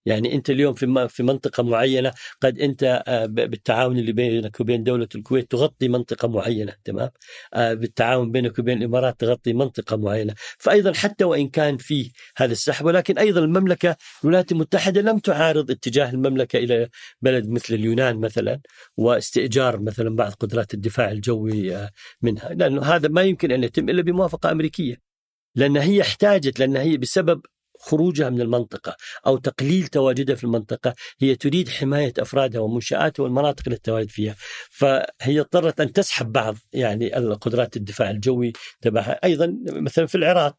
يعني أنت اليوم في في منطقة معينة قد أنت آه، بالتعاون اللي بينك وبين دولة الكويت تغطي منطقة معينة تمام؟ آه، بالتعاون بينك وبين الإمارات تغطي منطقة معينة. فايضا حتى وإن كان في هذا السحب ولكن أيضا المملكة الولايات المتحدة لم تعارض اتجاه المملكة إلى بلد مثل اليونان مثلا واستئجار مثلا بعض قدرات الدفاع الجوي آه، منها. لأنه هذا ما يمكن أن يتم إلا بموافقة أمريكية لأن هي احتاجت لأن هي بسبب خروجها من المنطقة أو تقليل تواجدها في المنطقة هي تريد حماية أفرادها ومنشآتها والمناطق التي تتواجد فيها. فهي اضطرت أن تسحب بعض يعني القدرات الدفاع الجوي تبعها. أيضا مثلا في العراق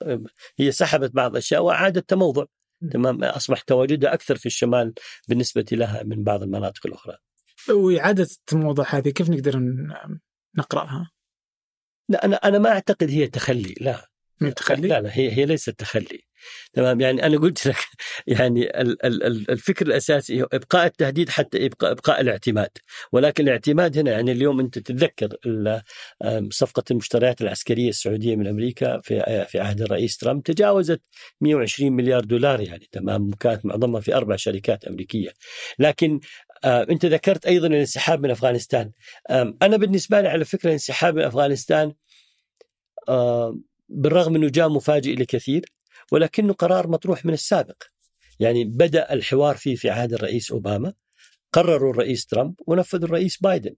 هي سحبت بعض الأشياء وأعادت تموضع. تمام. أصبح تواجدها أكثر في الشمال بالنسبة لها من بعض المناطق الأخرى. وإعادة التموضع هذه كيف نقدر نقرأها؟ لا أنا أنا ما أعتقد هي تخلي لا. من تخلي؟ لا لا هي هي ليست تخلي. تمام؟ يعني أنا قلت لك يعني الفكر الأساسي هو إبقاء التهديد حتى إبقاء إبقاء الاعتماد. ولكن الاعتماد هنا يعني اليوم أنت تتذكر صفقة المشتريات العسكرية السعودية من أمريكا في في عهد الرئيس ترامب تجاوزت 120 مليار دولار يعني تمام؟ كانت معظمها في أربع شركات أمريكية. لكن أنت ذكرت أيضا الانسحاب من أفغانستان. أنا بالنسبة لي على فكرة الانسحاب من أفغانستان بالرغم إنه جاء مفاجئ لكثير ولكنه قرار مطروح من السابق. يعني بدأ الحوار فيه في عهد الرئيس أوباما قرروا الرئيس ترامب ونفذ الرئيس بايدن.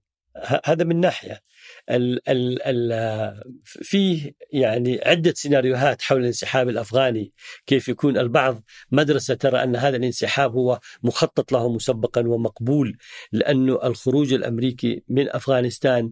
هذا من ناحية. ال ال ال فيه يعني عدة سيناريوهات حول الانسحاب الأفغاني كيف يكون البعض. مدرسة ترى أن هذا الانسحاب هو مخطط له مسبقا ومقبول لأنه الخروج الأمريكي من أفغانستان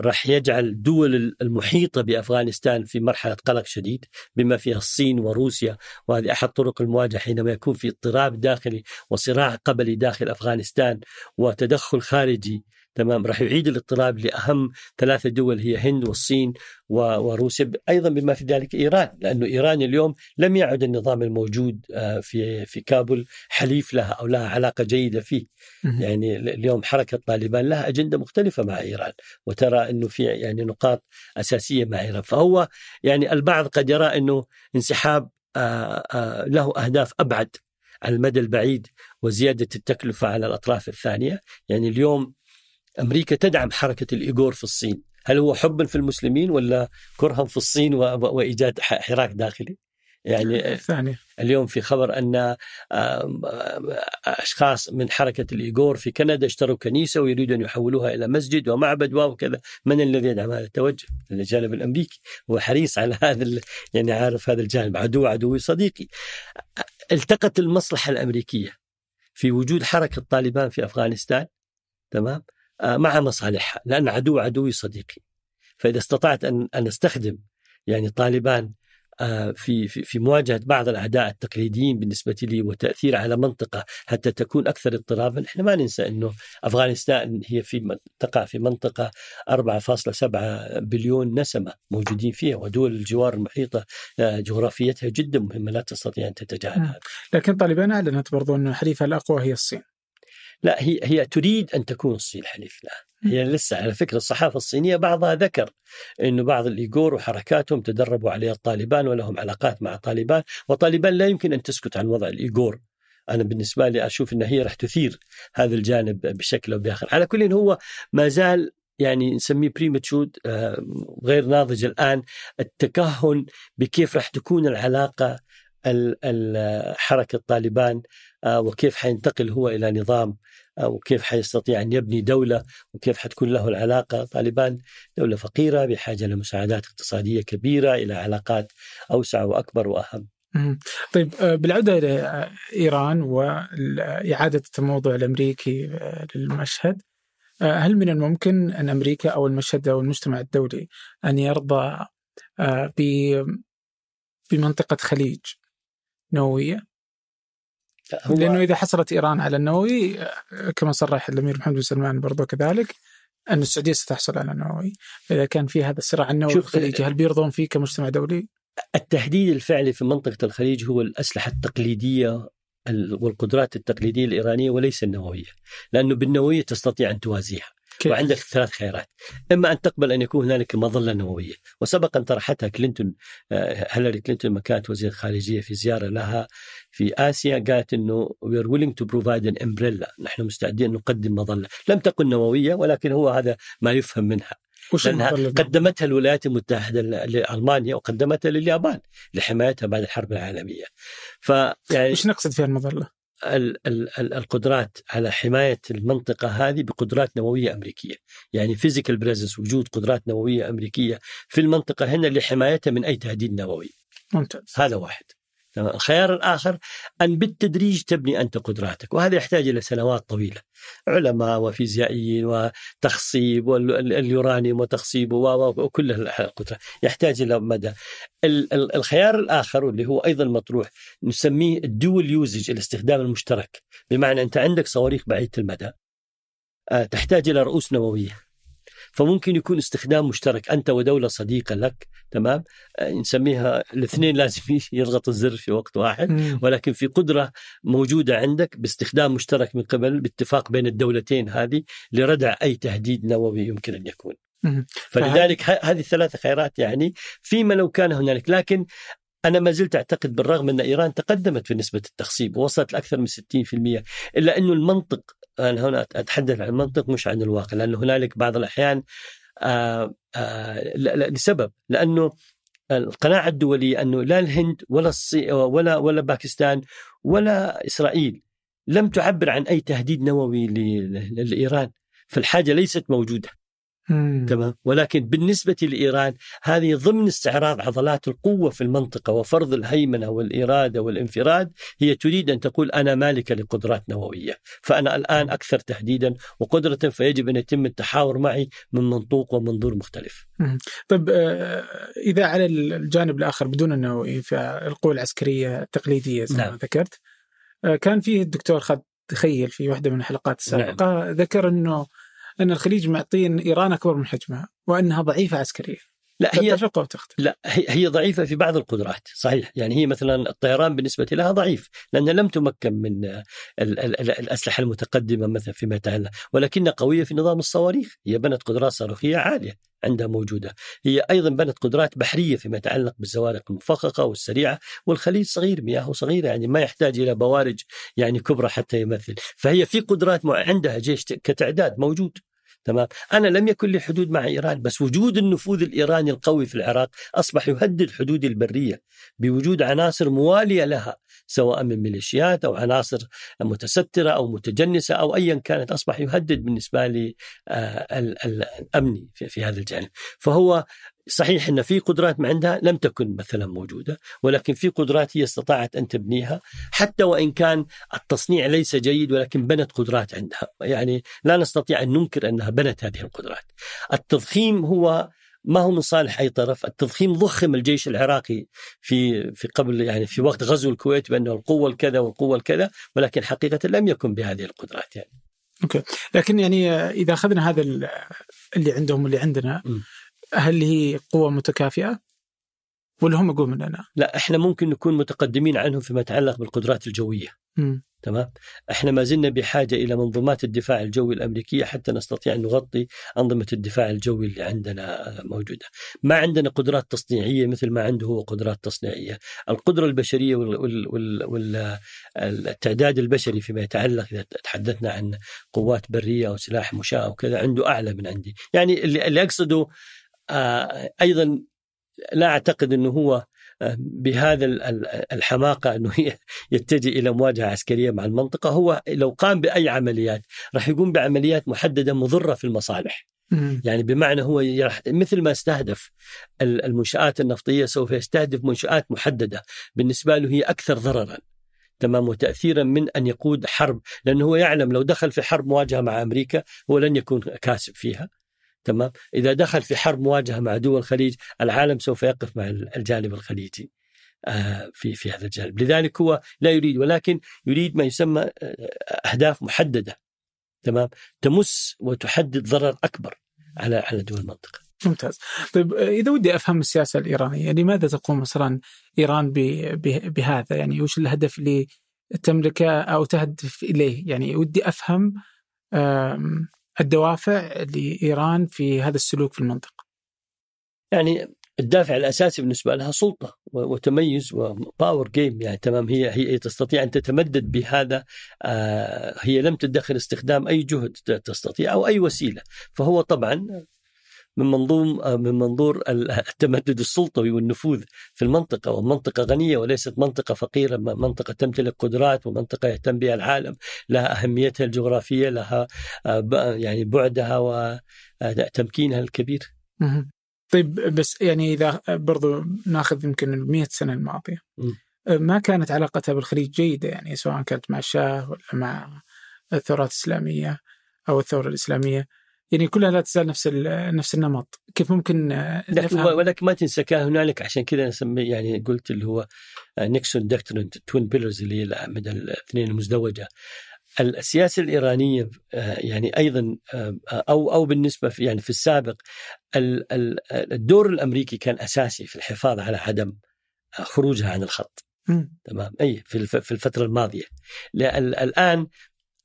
راح يجعل الدول المحيطة بأفغانستان في مرحلة قلق شديد بما فيها الصين وروسيا وهذه أحد طرق المواجهة حينما يكون في اضطراب داخلي وصراع قبلي داخل أفغانستان وتدخل خارجي تمام راح يعيد الاضطراب لأهم ثلاثة دول هي هند والصين وروسيا أيضا بما في ذلك إيران لأنه إيران اليوم لم يعد النظام الموجود آه، في في كابول حليف لها أو لها علاقة جيدة فيه. يعني اليوم حركة طالبان لها أجندة مختلفة مع إيران وترى إنه في يعني نقاط أساسية مع إيران. فهو يعني البعض قد يرى إنه انسحاب آه، آه، له أهداف أبعد على المدى البعيد وزيادة التكلفة على الأطراف الثانية. يعني اليوم أمريكا تدعم حركة الإيغور في الصين هل هو حبا في المسلمين ولا كرها في الصين وإيجاد حراك داخلي يعني ثاني اليوم في خبر أن أشخاص من حركة الإيغور في كندا اشتروا كنيسة ويريدوا أن يحولوها إلى مسجد ومعبد وكذا، من الذي يدعم هذا التوجه؟ الجانب الأمريكي هو حريص على هذا يعني عارف هذا الجانب عدو عدوي صديقي. التقت المصلحة الأمريكية في وجود حركة طالبان في أفغانستان تمام؟ آه، مع مصالحها لأن عدو عدوي صديقي فإذا استطعت أن أن أستخدم يعني طالبان آه، في في مواجهة بعض الأعداء التقليديين بالنسبة لي وتأثير على منطقة حتى تكون أكثر اضطرابا، إحنا ما ننسى إنه أفغانستان هي في تقع في منطقة 4.7 بليون نسمة موجودين فيها ودول الجوار المحيطة آه، جغرافيتها جدا مهمة لا تستطيع أن تتجاهلها. لكن طالبان أعلنت برضو انه حليفها الأقوى هي الصين. لا هي هي تريد أن تكون الصين حليف لها هي لسه على فكرة الصحافة الصينية بعضها ذكر إنه بعض الإيغور وحركاتهم تدربوا عليها الطالبان ولهم علاقات مع طالبان وطالبان لا يمكن أن تسكت عن وضع الإيغور. أنا بالنسبة لي أشوف إن هي راح تثير هذا الجانب بشكل أو بآخر. على كل هو ما زال يعني نسميه بريمتشود آه، غير ناضج الآن التكهن بكيف راح تكون العلاقة حركة طالبان آه، وكيف حينتقل هو إلى نظام آه، وكيف حيستطيع أن يبني دولة وكيف حتكون له العلاقة. طالبان دولة فقيرة بحاجة لمساعدات اقتصادية كبيرة إلى علاقات أوسع وأكبر وأهم. طيب آه، بالعودة إلى إيران وإعادة الموضوع الأمريكي للمشهد هل من الممكن أن أمريكا أو المشهد أو المجتمع الدولي أن يرضى بمنطقة خليج؟ نووية لأنه إذا حصلت إيران على النووي كما صرح الأمير محمد بن سلمان برضو كذلك أن السعودية ستحصل على النووي فاذا كان في هذا الصراع النووي في الخليج هل بيرضون فيه كمجتمع دولي؟ التهديد الفعلي في منطقة الخليج هو الأسلحة التقليدية والقدرات التقليدية الإيرانية وليس النووية، لأنه بالنووية تستطيع أن توازيها. كيف. وعندك ثلاث خيارات. إما أن تقبل أن يكون هنالك مظلة نووية. وسبق ان طرحتها كلينتون آه، هيلاري كلينتون لما كانت وزيره خارجية في زيارة لها في آسيا قالت إنه we are willing to provide an umbrella نحن مستعدين نقدم مظلة. لم تكن نووية ولكن هو هذا ما يفهم منها. وش لأنها قدمتها الولايات المتحدة لألمانيا وقدمتها لليابان لحمايتها بعد الحرب العالمية. فيعني وش نقصد فيها المظلة؟ القدرات على حماية المنطقة هذه بقدرات نووية أمريكية، يعني physical presence وجود قدرات نووية أمريكية في المنطقة هنا لحمايتها من أي تهديد نووي. ممتاز. هذا واحد. الخيار الآخر أن بالتدريج تبني أنت قدراتك وهذا يحتاج إلى سنوات طويلة. علماء وفيزيائيين وتخصيب واليورانيوم وتخصيبه وكل القدرات يحتاج إلى مدى. الخيار الآخر واللي هو أيضا مطروح نسميه الدول يوزج الاستخدام المشترك. بمعنى أنت عندك صواريخ بعيدة المدى. آه، تحتاج إلى رؤوس نووية. فممكن يكون استخدام مشترك. أنت ودولة صديقة لك تمام؟ آه، نسميها الاثنين لازم يضغطوا الزر في وقت واحد. ولكن في قدرة موجودة عندك باستخدام مشترك من قبل باتفاق بين الدولتين هذه لردع أي تهديد نووي يمكن أن يكون. فلذلك هذه الثلاثه خيارات يعني فيما لو كان هنالك. لكن أنا ما زلت أعتقد بالرغم إن إيران تقدمت في نسبة التخصيب ووصلت لأكثر من 60% إلا انه المنطق أنا هنا أتحدث عن المنطق مش عن الواقع لأنه هنالك بعض الأحيان آآ آآ لسبب لأنه القناعة الدولية أنه لا الهند ولا الصي ولا ولا باكستان ولا إسرائيل لم تعبر عن أي تهديد نووي لإيران فالحاجة ليست موجودة. تمام ولكن بالنسبة لإيران هذه ضمن استعراض عضلات القوة في المنطقة وفرض الهيمنة والإرادة والانفراد هي تريد أن تقول أنا مالكة لقدرات نووية فأنا الآن أكثر تهديدا وقدرة فيجب أن يتم التحاور معي من منطوق ومنظور مختلف طيب آه، إذا على الجانب الآخر بدون النووي في القوى العسكرية التقليدية زي ما نعم. ذكرت آه، كان فيه الدكتور خد تخيل في واحدة من الحلقات السابقة نعم. ذكر أنه أن الخليج معطين إيران أكبر من حجمها وأنها ضعيفة عسكريا. لا هي لا هي ضعيفة في بعض القدرات صحيح. يعني هي مثلا الطيران بالنسبة لها ضعيف لانها لم تمكن من الأسلحة المتقدمة مثلا فيما يتعلق ولكنها قوية في نظام الصواريخ. هي بنت قدرات صاروخية عالية عندها موجودة. هي أيضا بنت قدرات بحرية فيما يتعلق بالزوارق المفخخة والسريعة والخليج صغير مياهه صغيرة يعني ما يحتاج إلى بوارج يعني كبرى حتى يمثل. فهي في قدرات عندها جيش كتعداد موجود. تمام؟ أنا لم يكن لي حدود مع إيران بس وجود النفوذ الإيراني القوي في العراق أصبح يهدد حدودي البرية بوجود عناصر موالية لها سواء من ميليشيات أو عناصر متسترة أو متجنسة أو أيا كانت أصبح يهدد بالنسبة لي آه، الأمني في هذا الجانب. فهو صحيح إن في قدرات ما عندها لم تكن مثلا موجودة ولكن في قدرات هي استطاعت أن تبنيها حتى وإن كان التصنيع ليس جيد ولكن بنت قدرات عندها. يعني لا نستطيع أن ننكر أنها بنت هذه القدرات. التضخيم هو ما هو من صالح أي طرف، التضخيم ضخم الجيش العراقي في في قبل يعني في وقت غزو الكويت بأنه القوة الكذا والقوة الكذا ولكن حقيقة لم يكن بهذه القدرات يعني. أوكي، لكن يعني إذا أخذنا هذا اللي عندهم واللي عندنا هل هي قوة متكافئة؟ ولا هم اقوى مننا؟ لا إحنا ممكن نكون متقدمين عنهم فيما يتعلق بالقدرات الجوية. م. تمام إحنا ما زلنا بحاجة إلى منظومات الدفاع الجوي الأمريكية حتى نستطيع أن نغطي أنظمة الدفاع الجوي اللي عندنا موجودة. ما عندنا قدرات تصنيعية مثل ما عنده هو قدرات تصنيعية. القدرة البشرية والتعداد البشري فيما يتعلق إذا تحدثنا عن قوات برية أو سلاح مشاة أو كذا عنده أعلى من عندي. يعني اللي, اللي أقصده أيضا لا أعتقد إنه هو بهذا الحماقة إنه يتجه إلى مواجهة عسكرية مع المنطقة. هو لو قام بأي عمليات راح يقوم بعمليات محددة مضرة في المصالح. يعني بمعنى هو مثل ما استهدف المنشآت النفطية سوف يستهدف منشآت محددة. بالنسبة له هي أكثر ضررا تمام وتأثيرا من أن يقود حرب. لأنه هو يعلم لو دخل في حرب مواجهة مع أمريكا هو لن يكون كاسب فيها. تمام؟ إذا دخل في حرب مواجهة مع دول الخليج العالم سوف يقف مع الجانب الخليجي آه، في في هذا الجانب. لذلك هو لا يريد ولكن يريد ما يسمى آه، أهداف محددة تمام؟ تمس وتحدد ضرر أكبر على على دول المنطقة. ممتاز. طيب إذا ودي أفهم السياسة الإيرانية لماذا يعني تقوم مثلا إيران بهذا؟ يعني وش الهدف اللي تملكه أو تهدف إليه؟ يعني ودي أفهم الدوافع لإيران في هذا السلوك في المنطقة؟ يعني الدافع الأساسي بالنسبة لها سلطة وتميز وباور جيم يعني تمام هي هي تستطيع أن تتمدد بهذا آه هي لم تدخر استخدام أي جهد تستطيع أو أي وسيلة فهو طبعا من منظوم آه، من منظور التمدد السلطوي والنفوذ في المنطقة ومنطقة غنية وليست منطقة فقيرة منطقة تمتلك قدرات ومنطقة يهتم بها العالم لها أهميتها الجغرافية لها آه، يعني بعدها وتمكينها الكبير. طيب بس يعني إذا برضو ناخذ يمكن ال 100 سنة الماضية. ما كانت علاقتها بالخليج جيدة؟ يعني سواء كانت مع الشاه ولا مع الثورات الإسلامية أو الثورة الإسلامية يعني كلها لا تزال نفس نفس النمط. كيف ممكن نفهم؟ ولكن ما تنسى كان هنالك عشان كذا نسمي يعني قلت اللي هو نيكسون دكترين توين بيلرز اللي هي من الاثنين المزدوجة. السياسة الإيرانية آه، يعني أيضا آه، أو أو بالنسبة في يعني في السابق الدور الأمريكي كان أساسي في الحفاظ على عدم خروجها عن الخط. تمام؟ أي في الفترة الماضية. الآن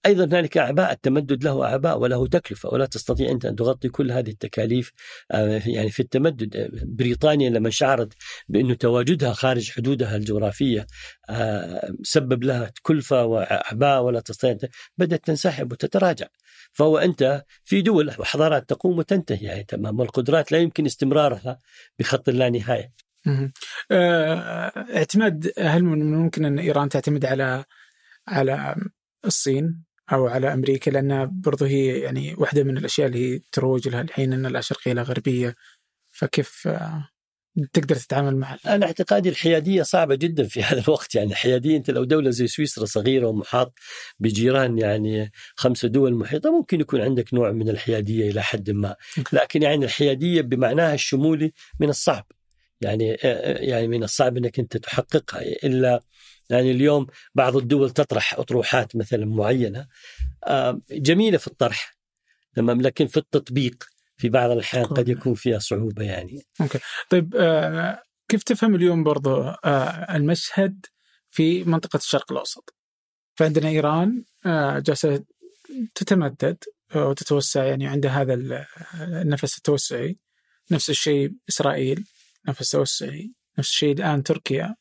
أيضا هنالك أعباء التمدد له أعباء وله تكلفة ولا تستطيع أنت أن تغطي كل هذه التكاليف آه، يعني في التمدد. آه، بريطانيا لما شعرت بانه تواجدها خارج حدودها الجغرافية آه، سبب لها كلفه وأعباء ولا تستطيع بدأت تنسحب وتتراجع. فهو أنت في دول وحضارات تقوم وتنتهي يعني تمام. والقدرات لا يمكن استمرارها بخط لا نهاية. اعتماد هل ممكن أن إيران تعتمد على على الصين؟ أو على أمريكا لأنها برضو هي يعني واحدة من الأشياء اللي هي تروج لها الحين إن لا شرقيه لا غربية. فكيف آه، تقدر تتعامل مع أنا اعتقادي الحيادية صعبة جدا في هذا الوقت. يعني الحياديه أنت لو دولة زي سويسرا صغيرة ومحاط بجيران يعني خمسة دول محيطة ممكن يكون عندك نوع من الحيادية إلى حد ما. لكن يعني الحيادية بمعناها الشمولي من الصعب. يعني آه، آه، يعني من الصعب إنك أنت تحققها. إلا يعني اليوم بعض الدول تطرح أطروحات مثلا معينة آه، جميلة في الطرح تمام لكن في التطبيق في بعض الأحيان قد يكون فيها صعوبة يعني. أوكي. طيب آه، كيف تفهم اليوم برضو آه، المشهد في منطقة الشرق الأوسط؟ فعندنا إيران جالسة تتمدد وتتوسع يعني عندها هذا النفس التوسعي نفس الشيء إسرائيل نفس توسعي نفس الشيء الآن تركيا.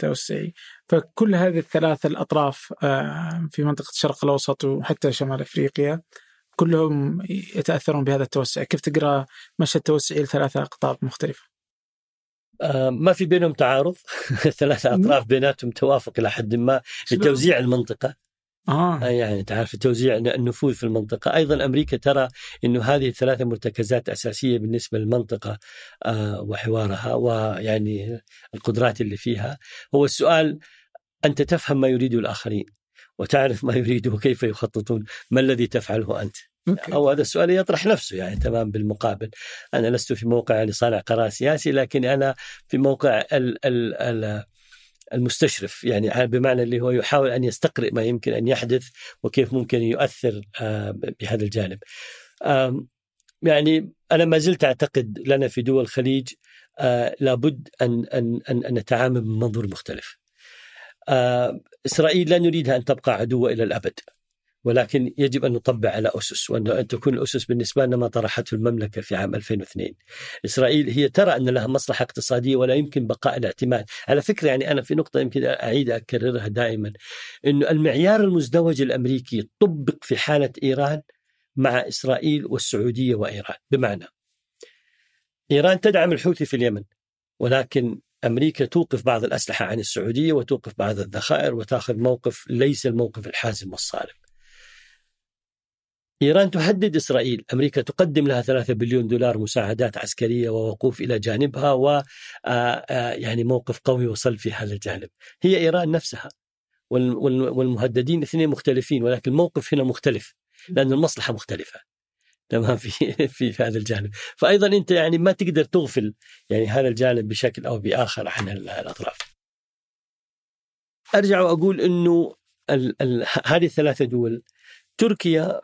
توسعي فكل هذه الثلاث الأطراف آه، في منطقة الشرق الأوسط وحتى شمال أفريقيا كلهم يتأثرون بهذا التوسع. كيف تقرأ مشهد توسعي لثلاثة أقطاب مختلفة؟ آه ما في بينهم تعارض. ثلاثة أطراف بيناتهم توافق إلى حد ما لتوزيع المنطقة. آه. يعني تعرف توزيع النفوذ في المنطقة. أيضا أمريكا ترى أنه هذه الثلاثة مرتكزات أساسية بالنسبة للمنطقة آه وحوارها ويعني القدرات اللي فيها. هو السؤال أنت تفهم ما يريده الآخرين وتعرف ما يريده وكيف يخططون. ما الذي تفعله أنت؟ أوكي. أو هذا السؤال يطرح نفسه يعني تمام بالمقابل. أنا لست في موقع يعني صانع قرار سياسي لكن أنا في موقع ال ال ال المستشرف يعني بمعنى اللي هو يحاول أن يستقرئ ما يمكن أن يحدث وكيف ممكن يؤثر آه، بهذا الجانب. يعني أنا ما زلت أعتقد لنا في دول الخليج آه، لابد أن أن أن نتعامل بمنظور مختلف. آه، إسرائيل لا نريدها أن تبقى عدوه إلى الأبد. ولكن يجب أن نطبع على أسس وان تكون الأسس بالنسبة لنا ما طرحته المملكة في عام 2002. إسرائيل هي ترى أن لها مصلحة اقتصادية ولا يمكن بقاء الاعتماد، على فكرة يعني أنا في نقطة يمكن أعيد أكررها دائما انه المعيار المزدوج الأمريكي طبق في حالة إيران مع إسرائيل والسعودية وإيران، بمعنى إيران تدعم الحوثي في اليمن ولكن أمريكا توقف بعض الأسلحة عن السعودية وتوقف بعض الذخائر وتأخذ موقف ليس الموقف الحازم والصارم. إيران تهدد إسرائيل. أمريكا تقدم لها 3 بليون دولار مساعدات عسكرية ووقوف إلى جانبها و آه، آه، يعني موقف قوي وصل في هذا الجانب. هي إيران نفسها. والمهددين اثنين مختلفين ولكن الموقف هنا مختلف لأن المصلحة مختلفة. تمام؟ في في هذا الجانب. فايضا أنت يعني ما تقدر تغفل يعني هذا الجانب بشكل أو بآخر عن الأطراف. أرجع وأقول إنه هذه الثلاثة دول تركيا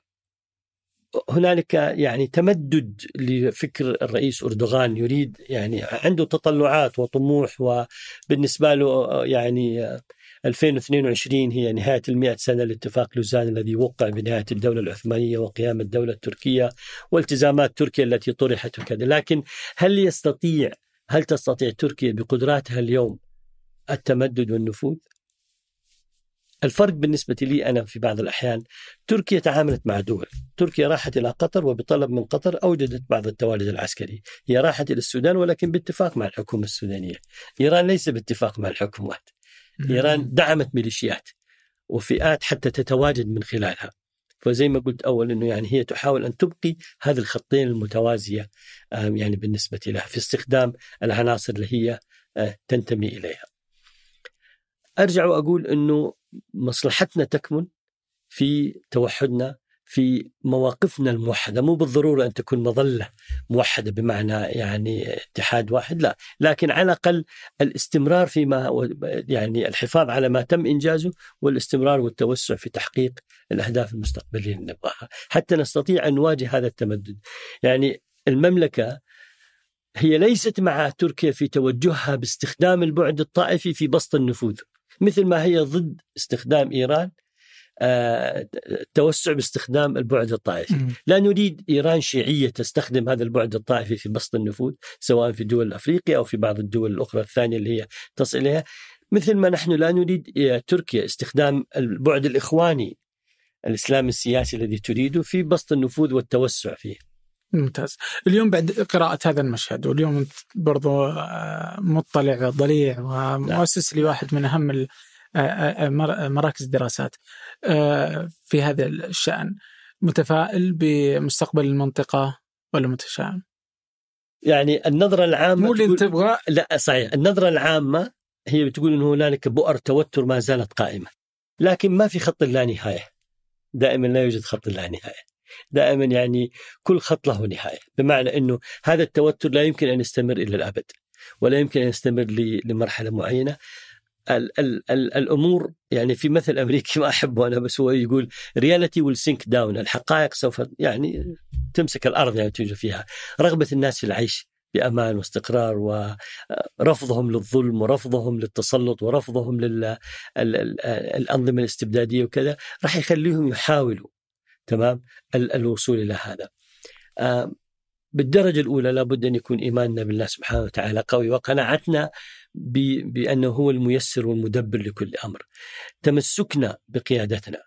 هنالك يعني تمدد لفكر الرئيس أردوغان يريد يعني عنده تطلعات وطموح وبالنسبة له يعني 2022 هي نهاية المئة سنة لاتفاق لوزان الذي وقع بنهاية الدولة العثمانية وقيام الدولة التركية والتزامات تركيا التي طرحت وكذا لكن هل يستطيع هل تستطيع تركيا بقدراتها اليوم التمدد والنفوذ؟ الفرق بالنسبة لي أنا في بعض الأحيان تركيا تعاملت مع دول. تركيا راحت إلى قطر وبطلب من قطر أوجدت بعض التوالد العسكري هي راحت إلى السودان ولكن باتفاق مع الحكومة السودانية. إيران ليس باتفاق مع الحكومات إيران دعمت ميليشيات وفئات حتى تتواجد من خلالها. فزي ما قلت أول إنه يعني هي تحاول أن تبقي هذه الخطين المتوازية يعني بالنسبة لها في استخدام العناصر اللي هي آه، تنتمي إليها. أرجع وأقول إنه مصلحتنا تكمن في توحدنا في مواقفنا الموحدة. مو بالضرورة أن تكون مظلة موحدة بمعنى يعني اتحاد واحد لا. لكن على الأقل الاستمرار فيما يعني الحفاظ على ما تم إنجازه والاستمرار والتوسع في تحقيق الأهداف المستقبلية اللي نبغاها. حتى نستطيع أن نواجه هذا التمدد. يعني المملكة هي ليست مع تركيا في توجهها باستخدام البعد الطائفي في بسط النفوذ. مثل ما هي ضد استخدام إيران التوسع باستخدام البعد الطائفي. لا نريد إيران شيعية تستخدم هذا البعد الطائفي في بسط النفوذ سواء في دول أفريقيا أو في بعض الدول الأخرى الثانية اللي هي تصل إليها. مثل ما نحن لا نريد تركيا استخدام البعد الإخواني الإسلام السياسي الذي تريده في بسط النفوذ والتوسع فيه. ممتاز. اليوم بعد قراءة هذا المشهد واليوم برضو آه، مطلع ضليع ومؤسس لواحد من أهم آه، آه، مراكز الدراسات في هذا الشأن. متفائل بمستقبل المنطقة ولا متشائم؟ يعني النظرة العامة مو اللي تبغى لا صحيح. النظرة العامة هي بتقول أنه هنالك بؤر توتر ما زالت قائمة لكن ما في خط لا نهاية. دائما لا يوجد خط لا نهاية. دائما يعني كل خط له نهاية بمعنى إنه هذا التوتر لا يمكن أن يستمر إلى الأبد ولا يمكن أن يستمر لمرحلة معينة. ال ال ال الأمور يعني في مثل أمريكي ما أحبه أنا بس هو يقول reality will sink down الحقائق سوف يعني تمسك الأرض يعني توجد فيها. رغبة الناس في العيش بأمان واستقرار ورفضهم للظلم ورفضهم للتسلط ورفضهم للانظمه الاستبدادية وكذا راح يخليهم يحاولوا تمام الوصول إلى هذا. بالدرجة الأولى لابد أن يكون إيماننا بالله سبحانه وتعالى قوي وقناعتنا بأنه هو الميسر والمدبر لكل أمر. تمسكنا بقيادتنا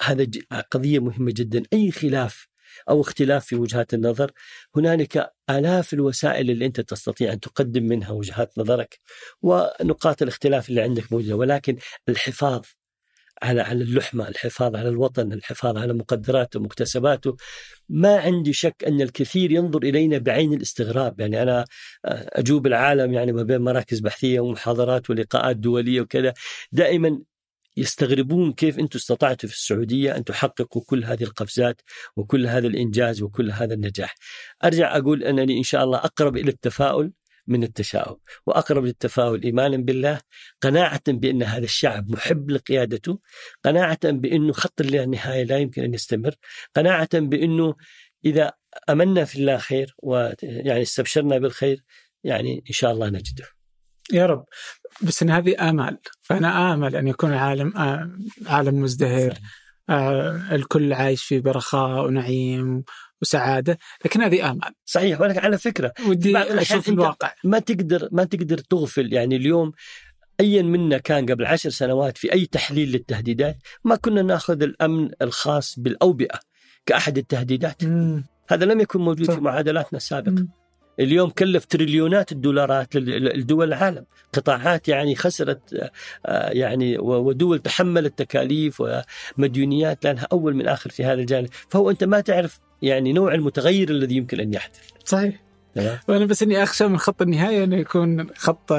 هذا قضية مهمة جدا، أي خلاف أو اختلاف في وجهات النظر هنالك آلاف الوسائل اللي أنت تستطيع أن تقدم منها وجهات نظرك ونقاط الاختلاف اللي عندك موجودة ولكن الحفاظ على على اللحمه، الحفاظ على الوطن، الحفاظ على مقدراته ومكتسباته، ما عندي شك أن الكثير ينظر إلينا بعين الاستغراب، يعني أنا أجوب العالم يعني ما بين مراكز بحثية ومحاضرات ولقاءات دولية وكذا، دائما يستغربون كيف أنتم استطعتوا في السعودية أن تحققوا كل هذه القفزات وكل هذا الإنجاز وكل هذا النجاح. أرجع أقول أنني إن شاء الله أقرب إلى التفاؤل. من التشاؤم. وأقرب للتفاؤل إيمانا بالله قناعة بأن هذا الشعب محب لقيادته قناعة بأنه خط النهايه لا يمكن أن يستمر قناعة بأنه إذا أمنا في الله خير ويعني استبشرنا بالخير يعني إن شاء الله نجده. يا رب. بس إن هذه آمال. فأنا آمل أن يكون العالم عالم مزدهر. الكل عايش في برخاء ونعيم. وسعادة لكن هذه امال صحيح ولكن على فكرة ودي أشوف الواقع. ما تقدر ما تقدر تغفل. يعني اليوم ايا منا كان قبل عشر سنوات في أي تحليل للتهديدات ما كنا نأخذ الأمن الخاص بالأوبئة كأحد التهديدات. مم. هذا لم يكن موجود صح. في معادلاتنا السابقة. مم. اليوم كلف تريليونات الدولارات لدول العالم. قطاعات يعني خسرت آه، يعني ودول تحملت تكاليف ومديونيات لأنها أول من آخر في هذا الجانب. فهو أنت ما تعرف يعني نوع المتغير الذي يمكن أن يحدث. صحيح. تمام؟ وأنا بس إني أخشى من خط النهاية انه يكون خط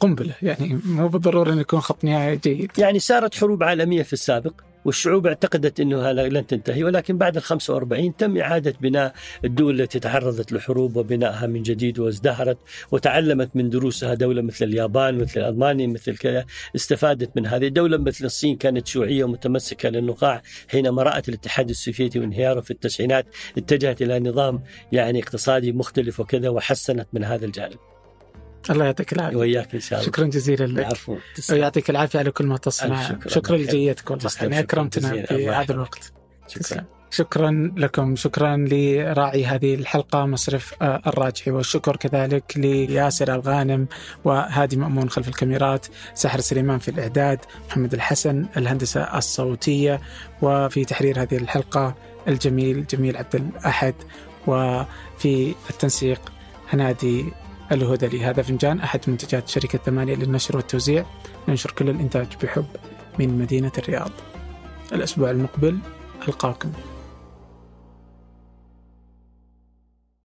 قنبلة يعني مو بالضرورة انه يكون خط نهاية جيد. يعني صارت حروب عالمية في السابق. والشعوب اعتقدت إنه هذا لن تنتهي ولكن بعد ال 45 تم إعادة بناء الدول التي تعرضت لحروب وبنائها من جديد وازدهرت وتعلمت من دروسها. دولة مثل اليابان مثل ألمانيا مثل كذا استفادت من هذه دوله مثل الصين كانت شيوعية ومتمسكة للنقاع حينما رأت الاتحاد السوفيتي وانهياره في التسعينات اتجهت إلى نظام يعني اقتصادي مختلف وكذا وحسنت من هذا الجانب. الله يعطيك العافية. وإياك إن شاء الله. شكرا جزيلا لك. تسلم. ويعطيك العافية على كل ما تصنع. شكرا. الله لجيتك والله. تسلم. يعني شكراً أكرمتنا. في هذا. الوقت. شكرا. شكرا لكم. شكرا لراعي هذه الحلقة مصرف آه، الراجحي. والشكر كذلك لياسر الغانم وهادي مأمون خلف الكاميرات سحر سليمان في الإعداد محمد الحسن الهندسة الصوتية. وفي تحرير هذه الحلقة الجميل جميل عبد الأحد. وفي التنسيق هنادي الهدلي هذا فنجان أحد منتجات شركة ثمانية للنشر والتوزيع. ننشر كل الإنتاج بحب من مدينة الرياض. الأسبوع المقبل ألقاكم.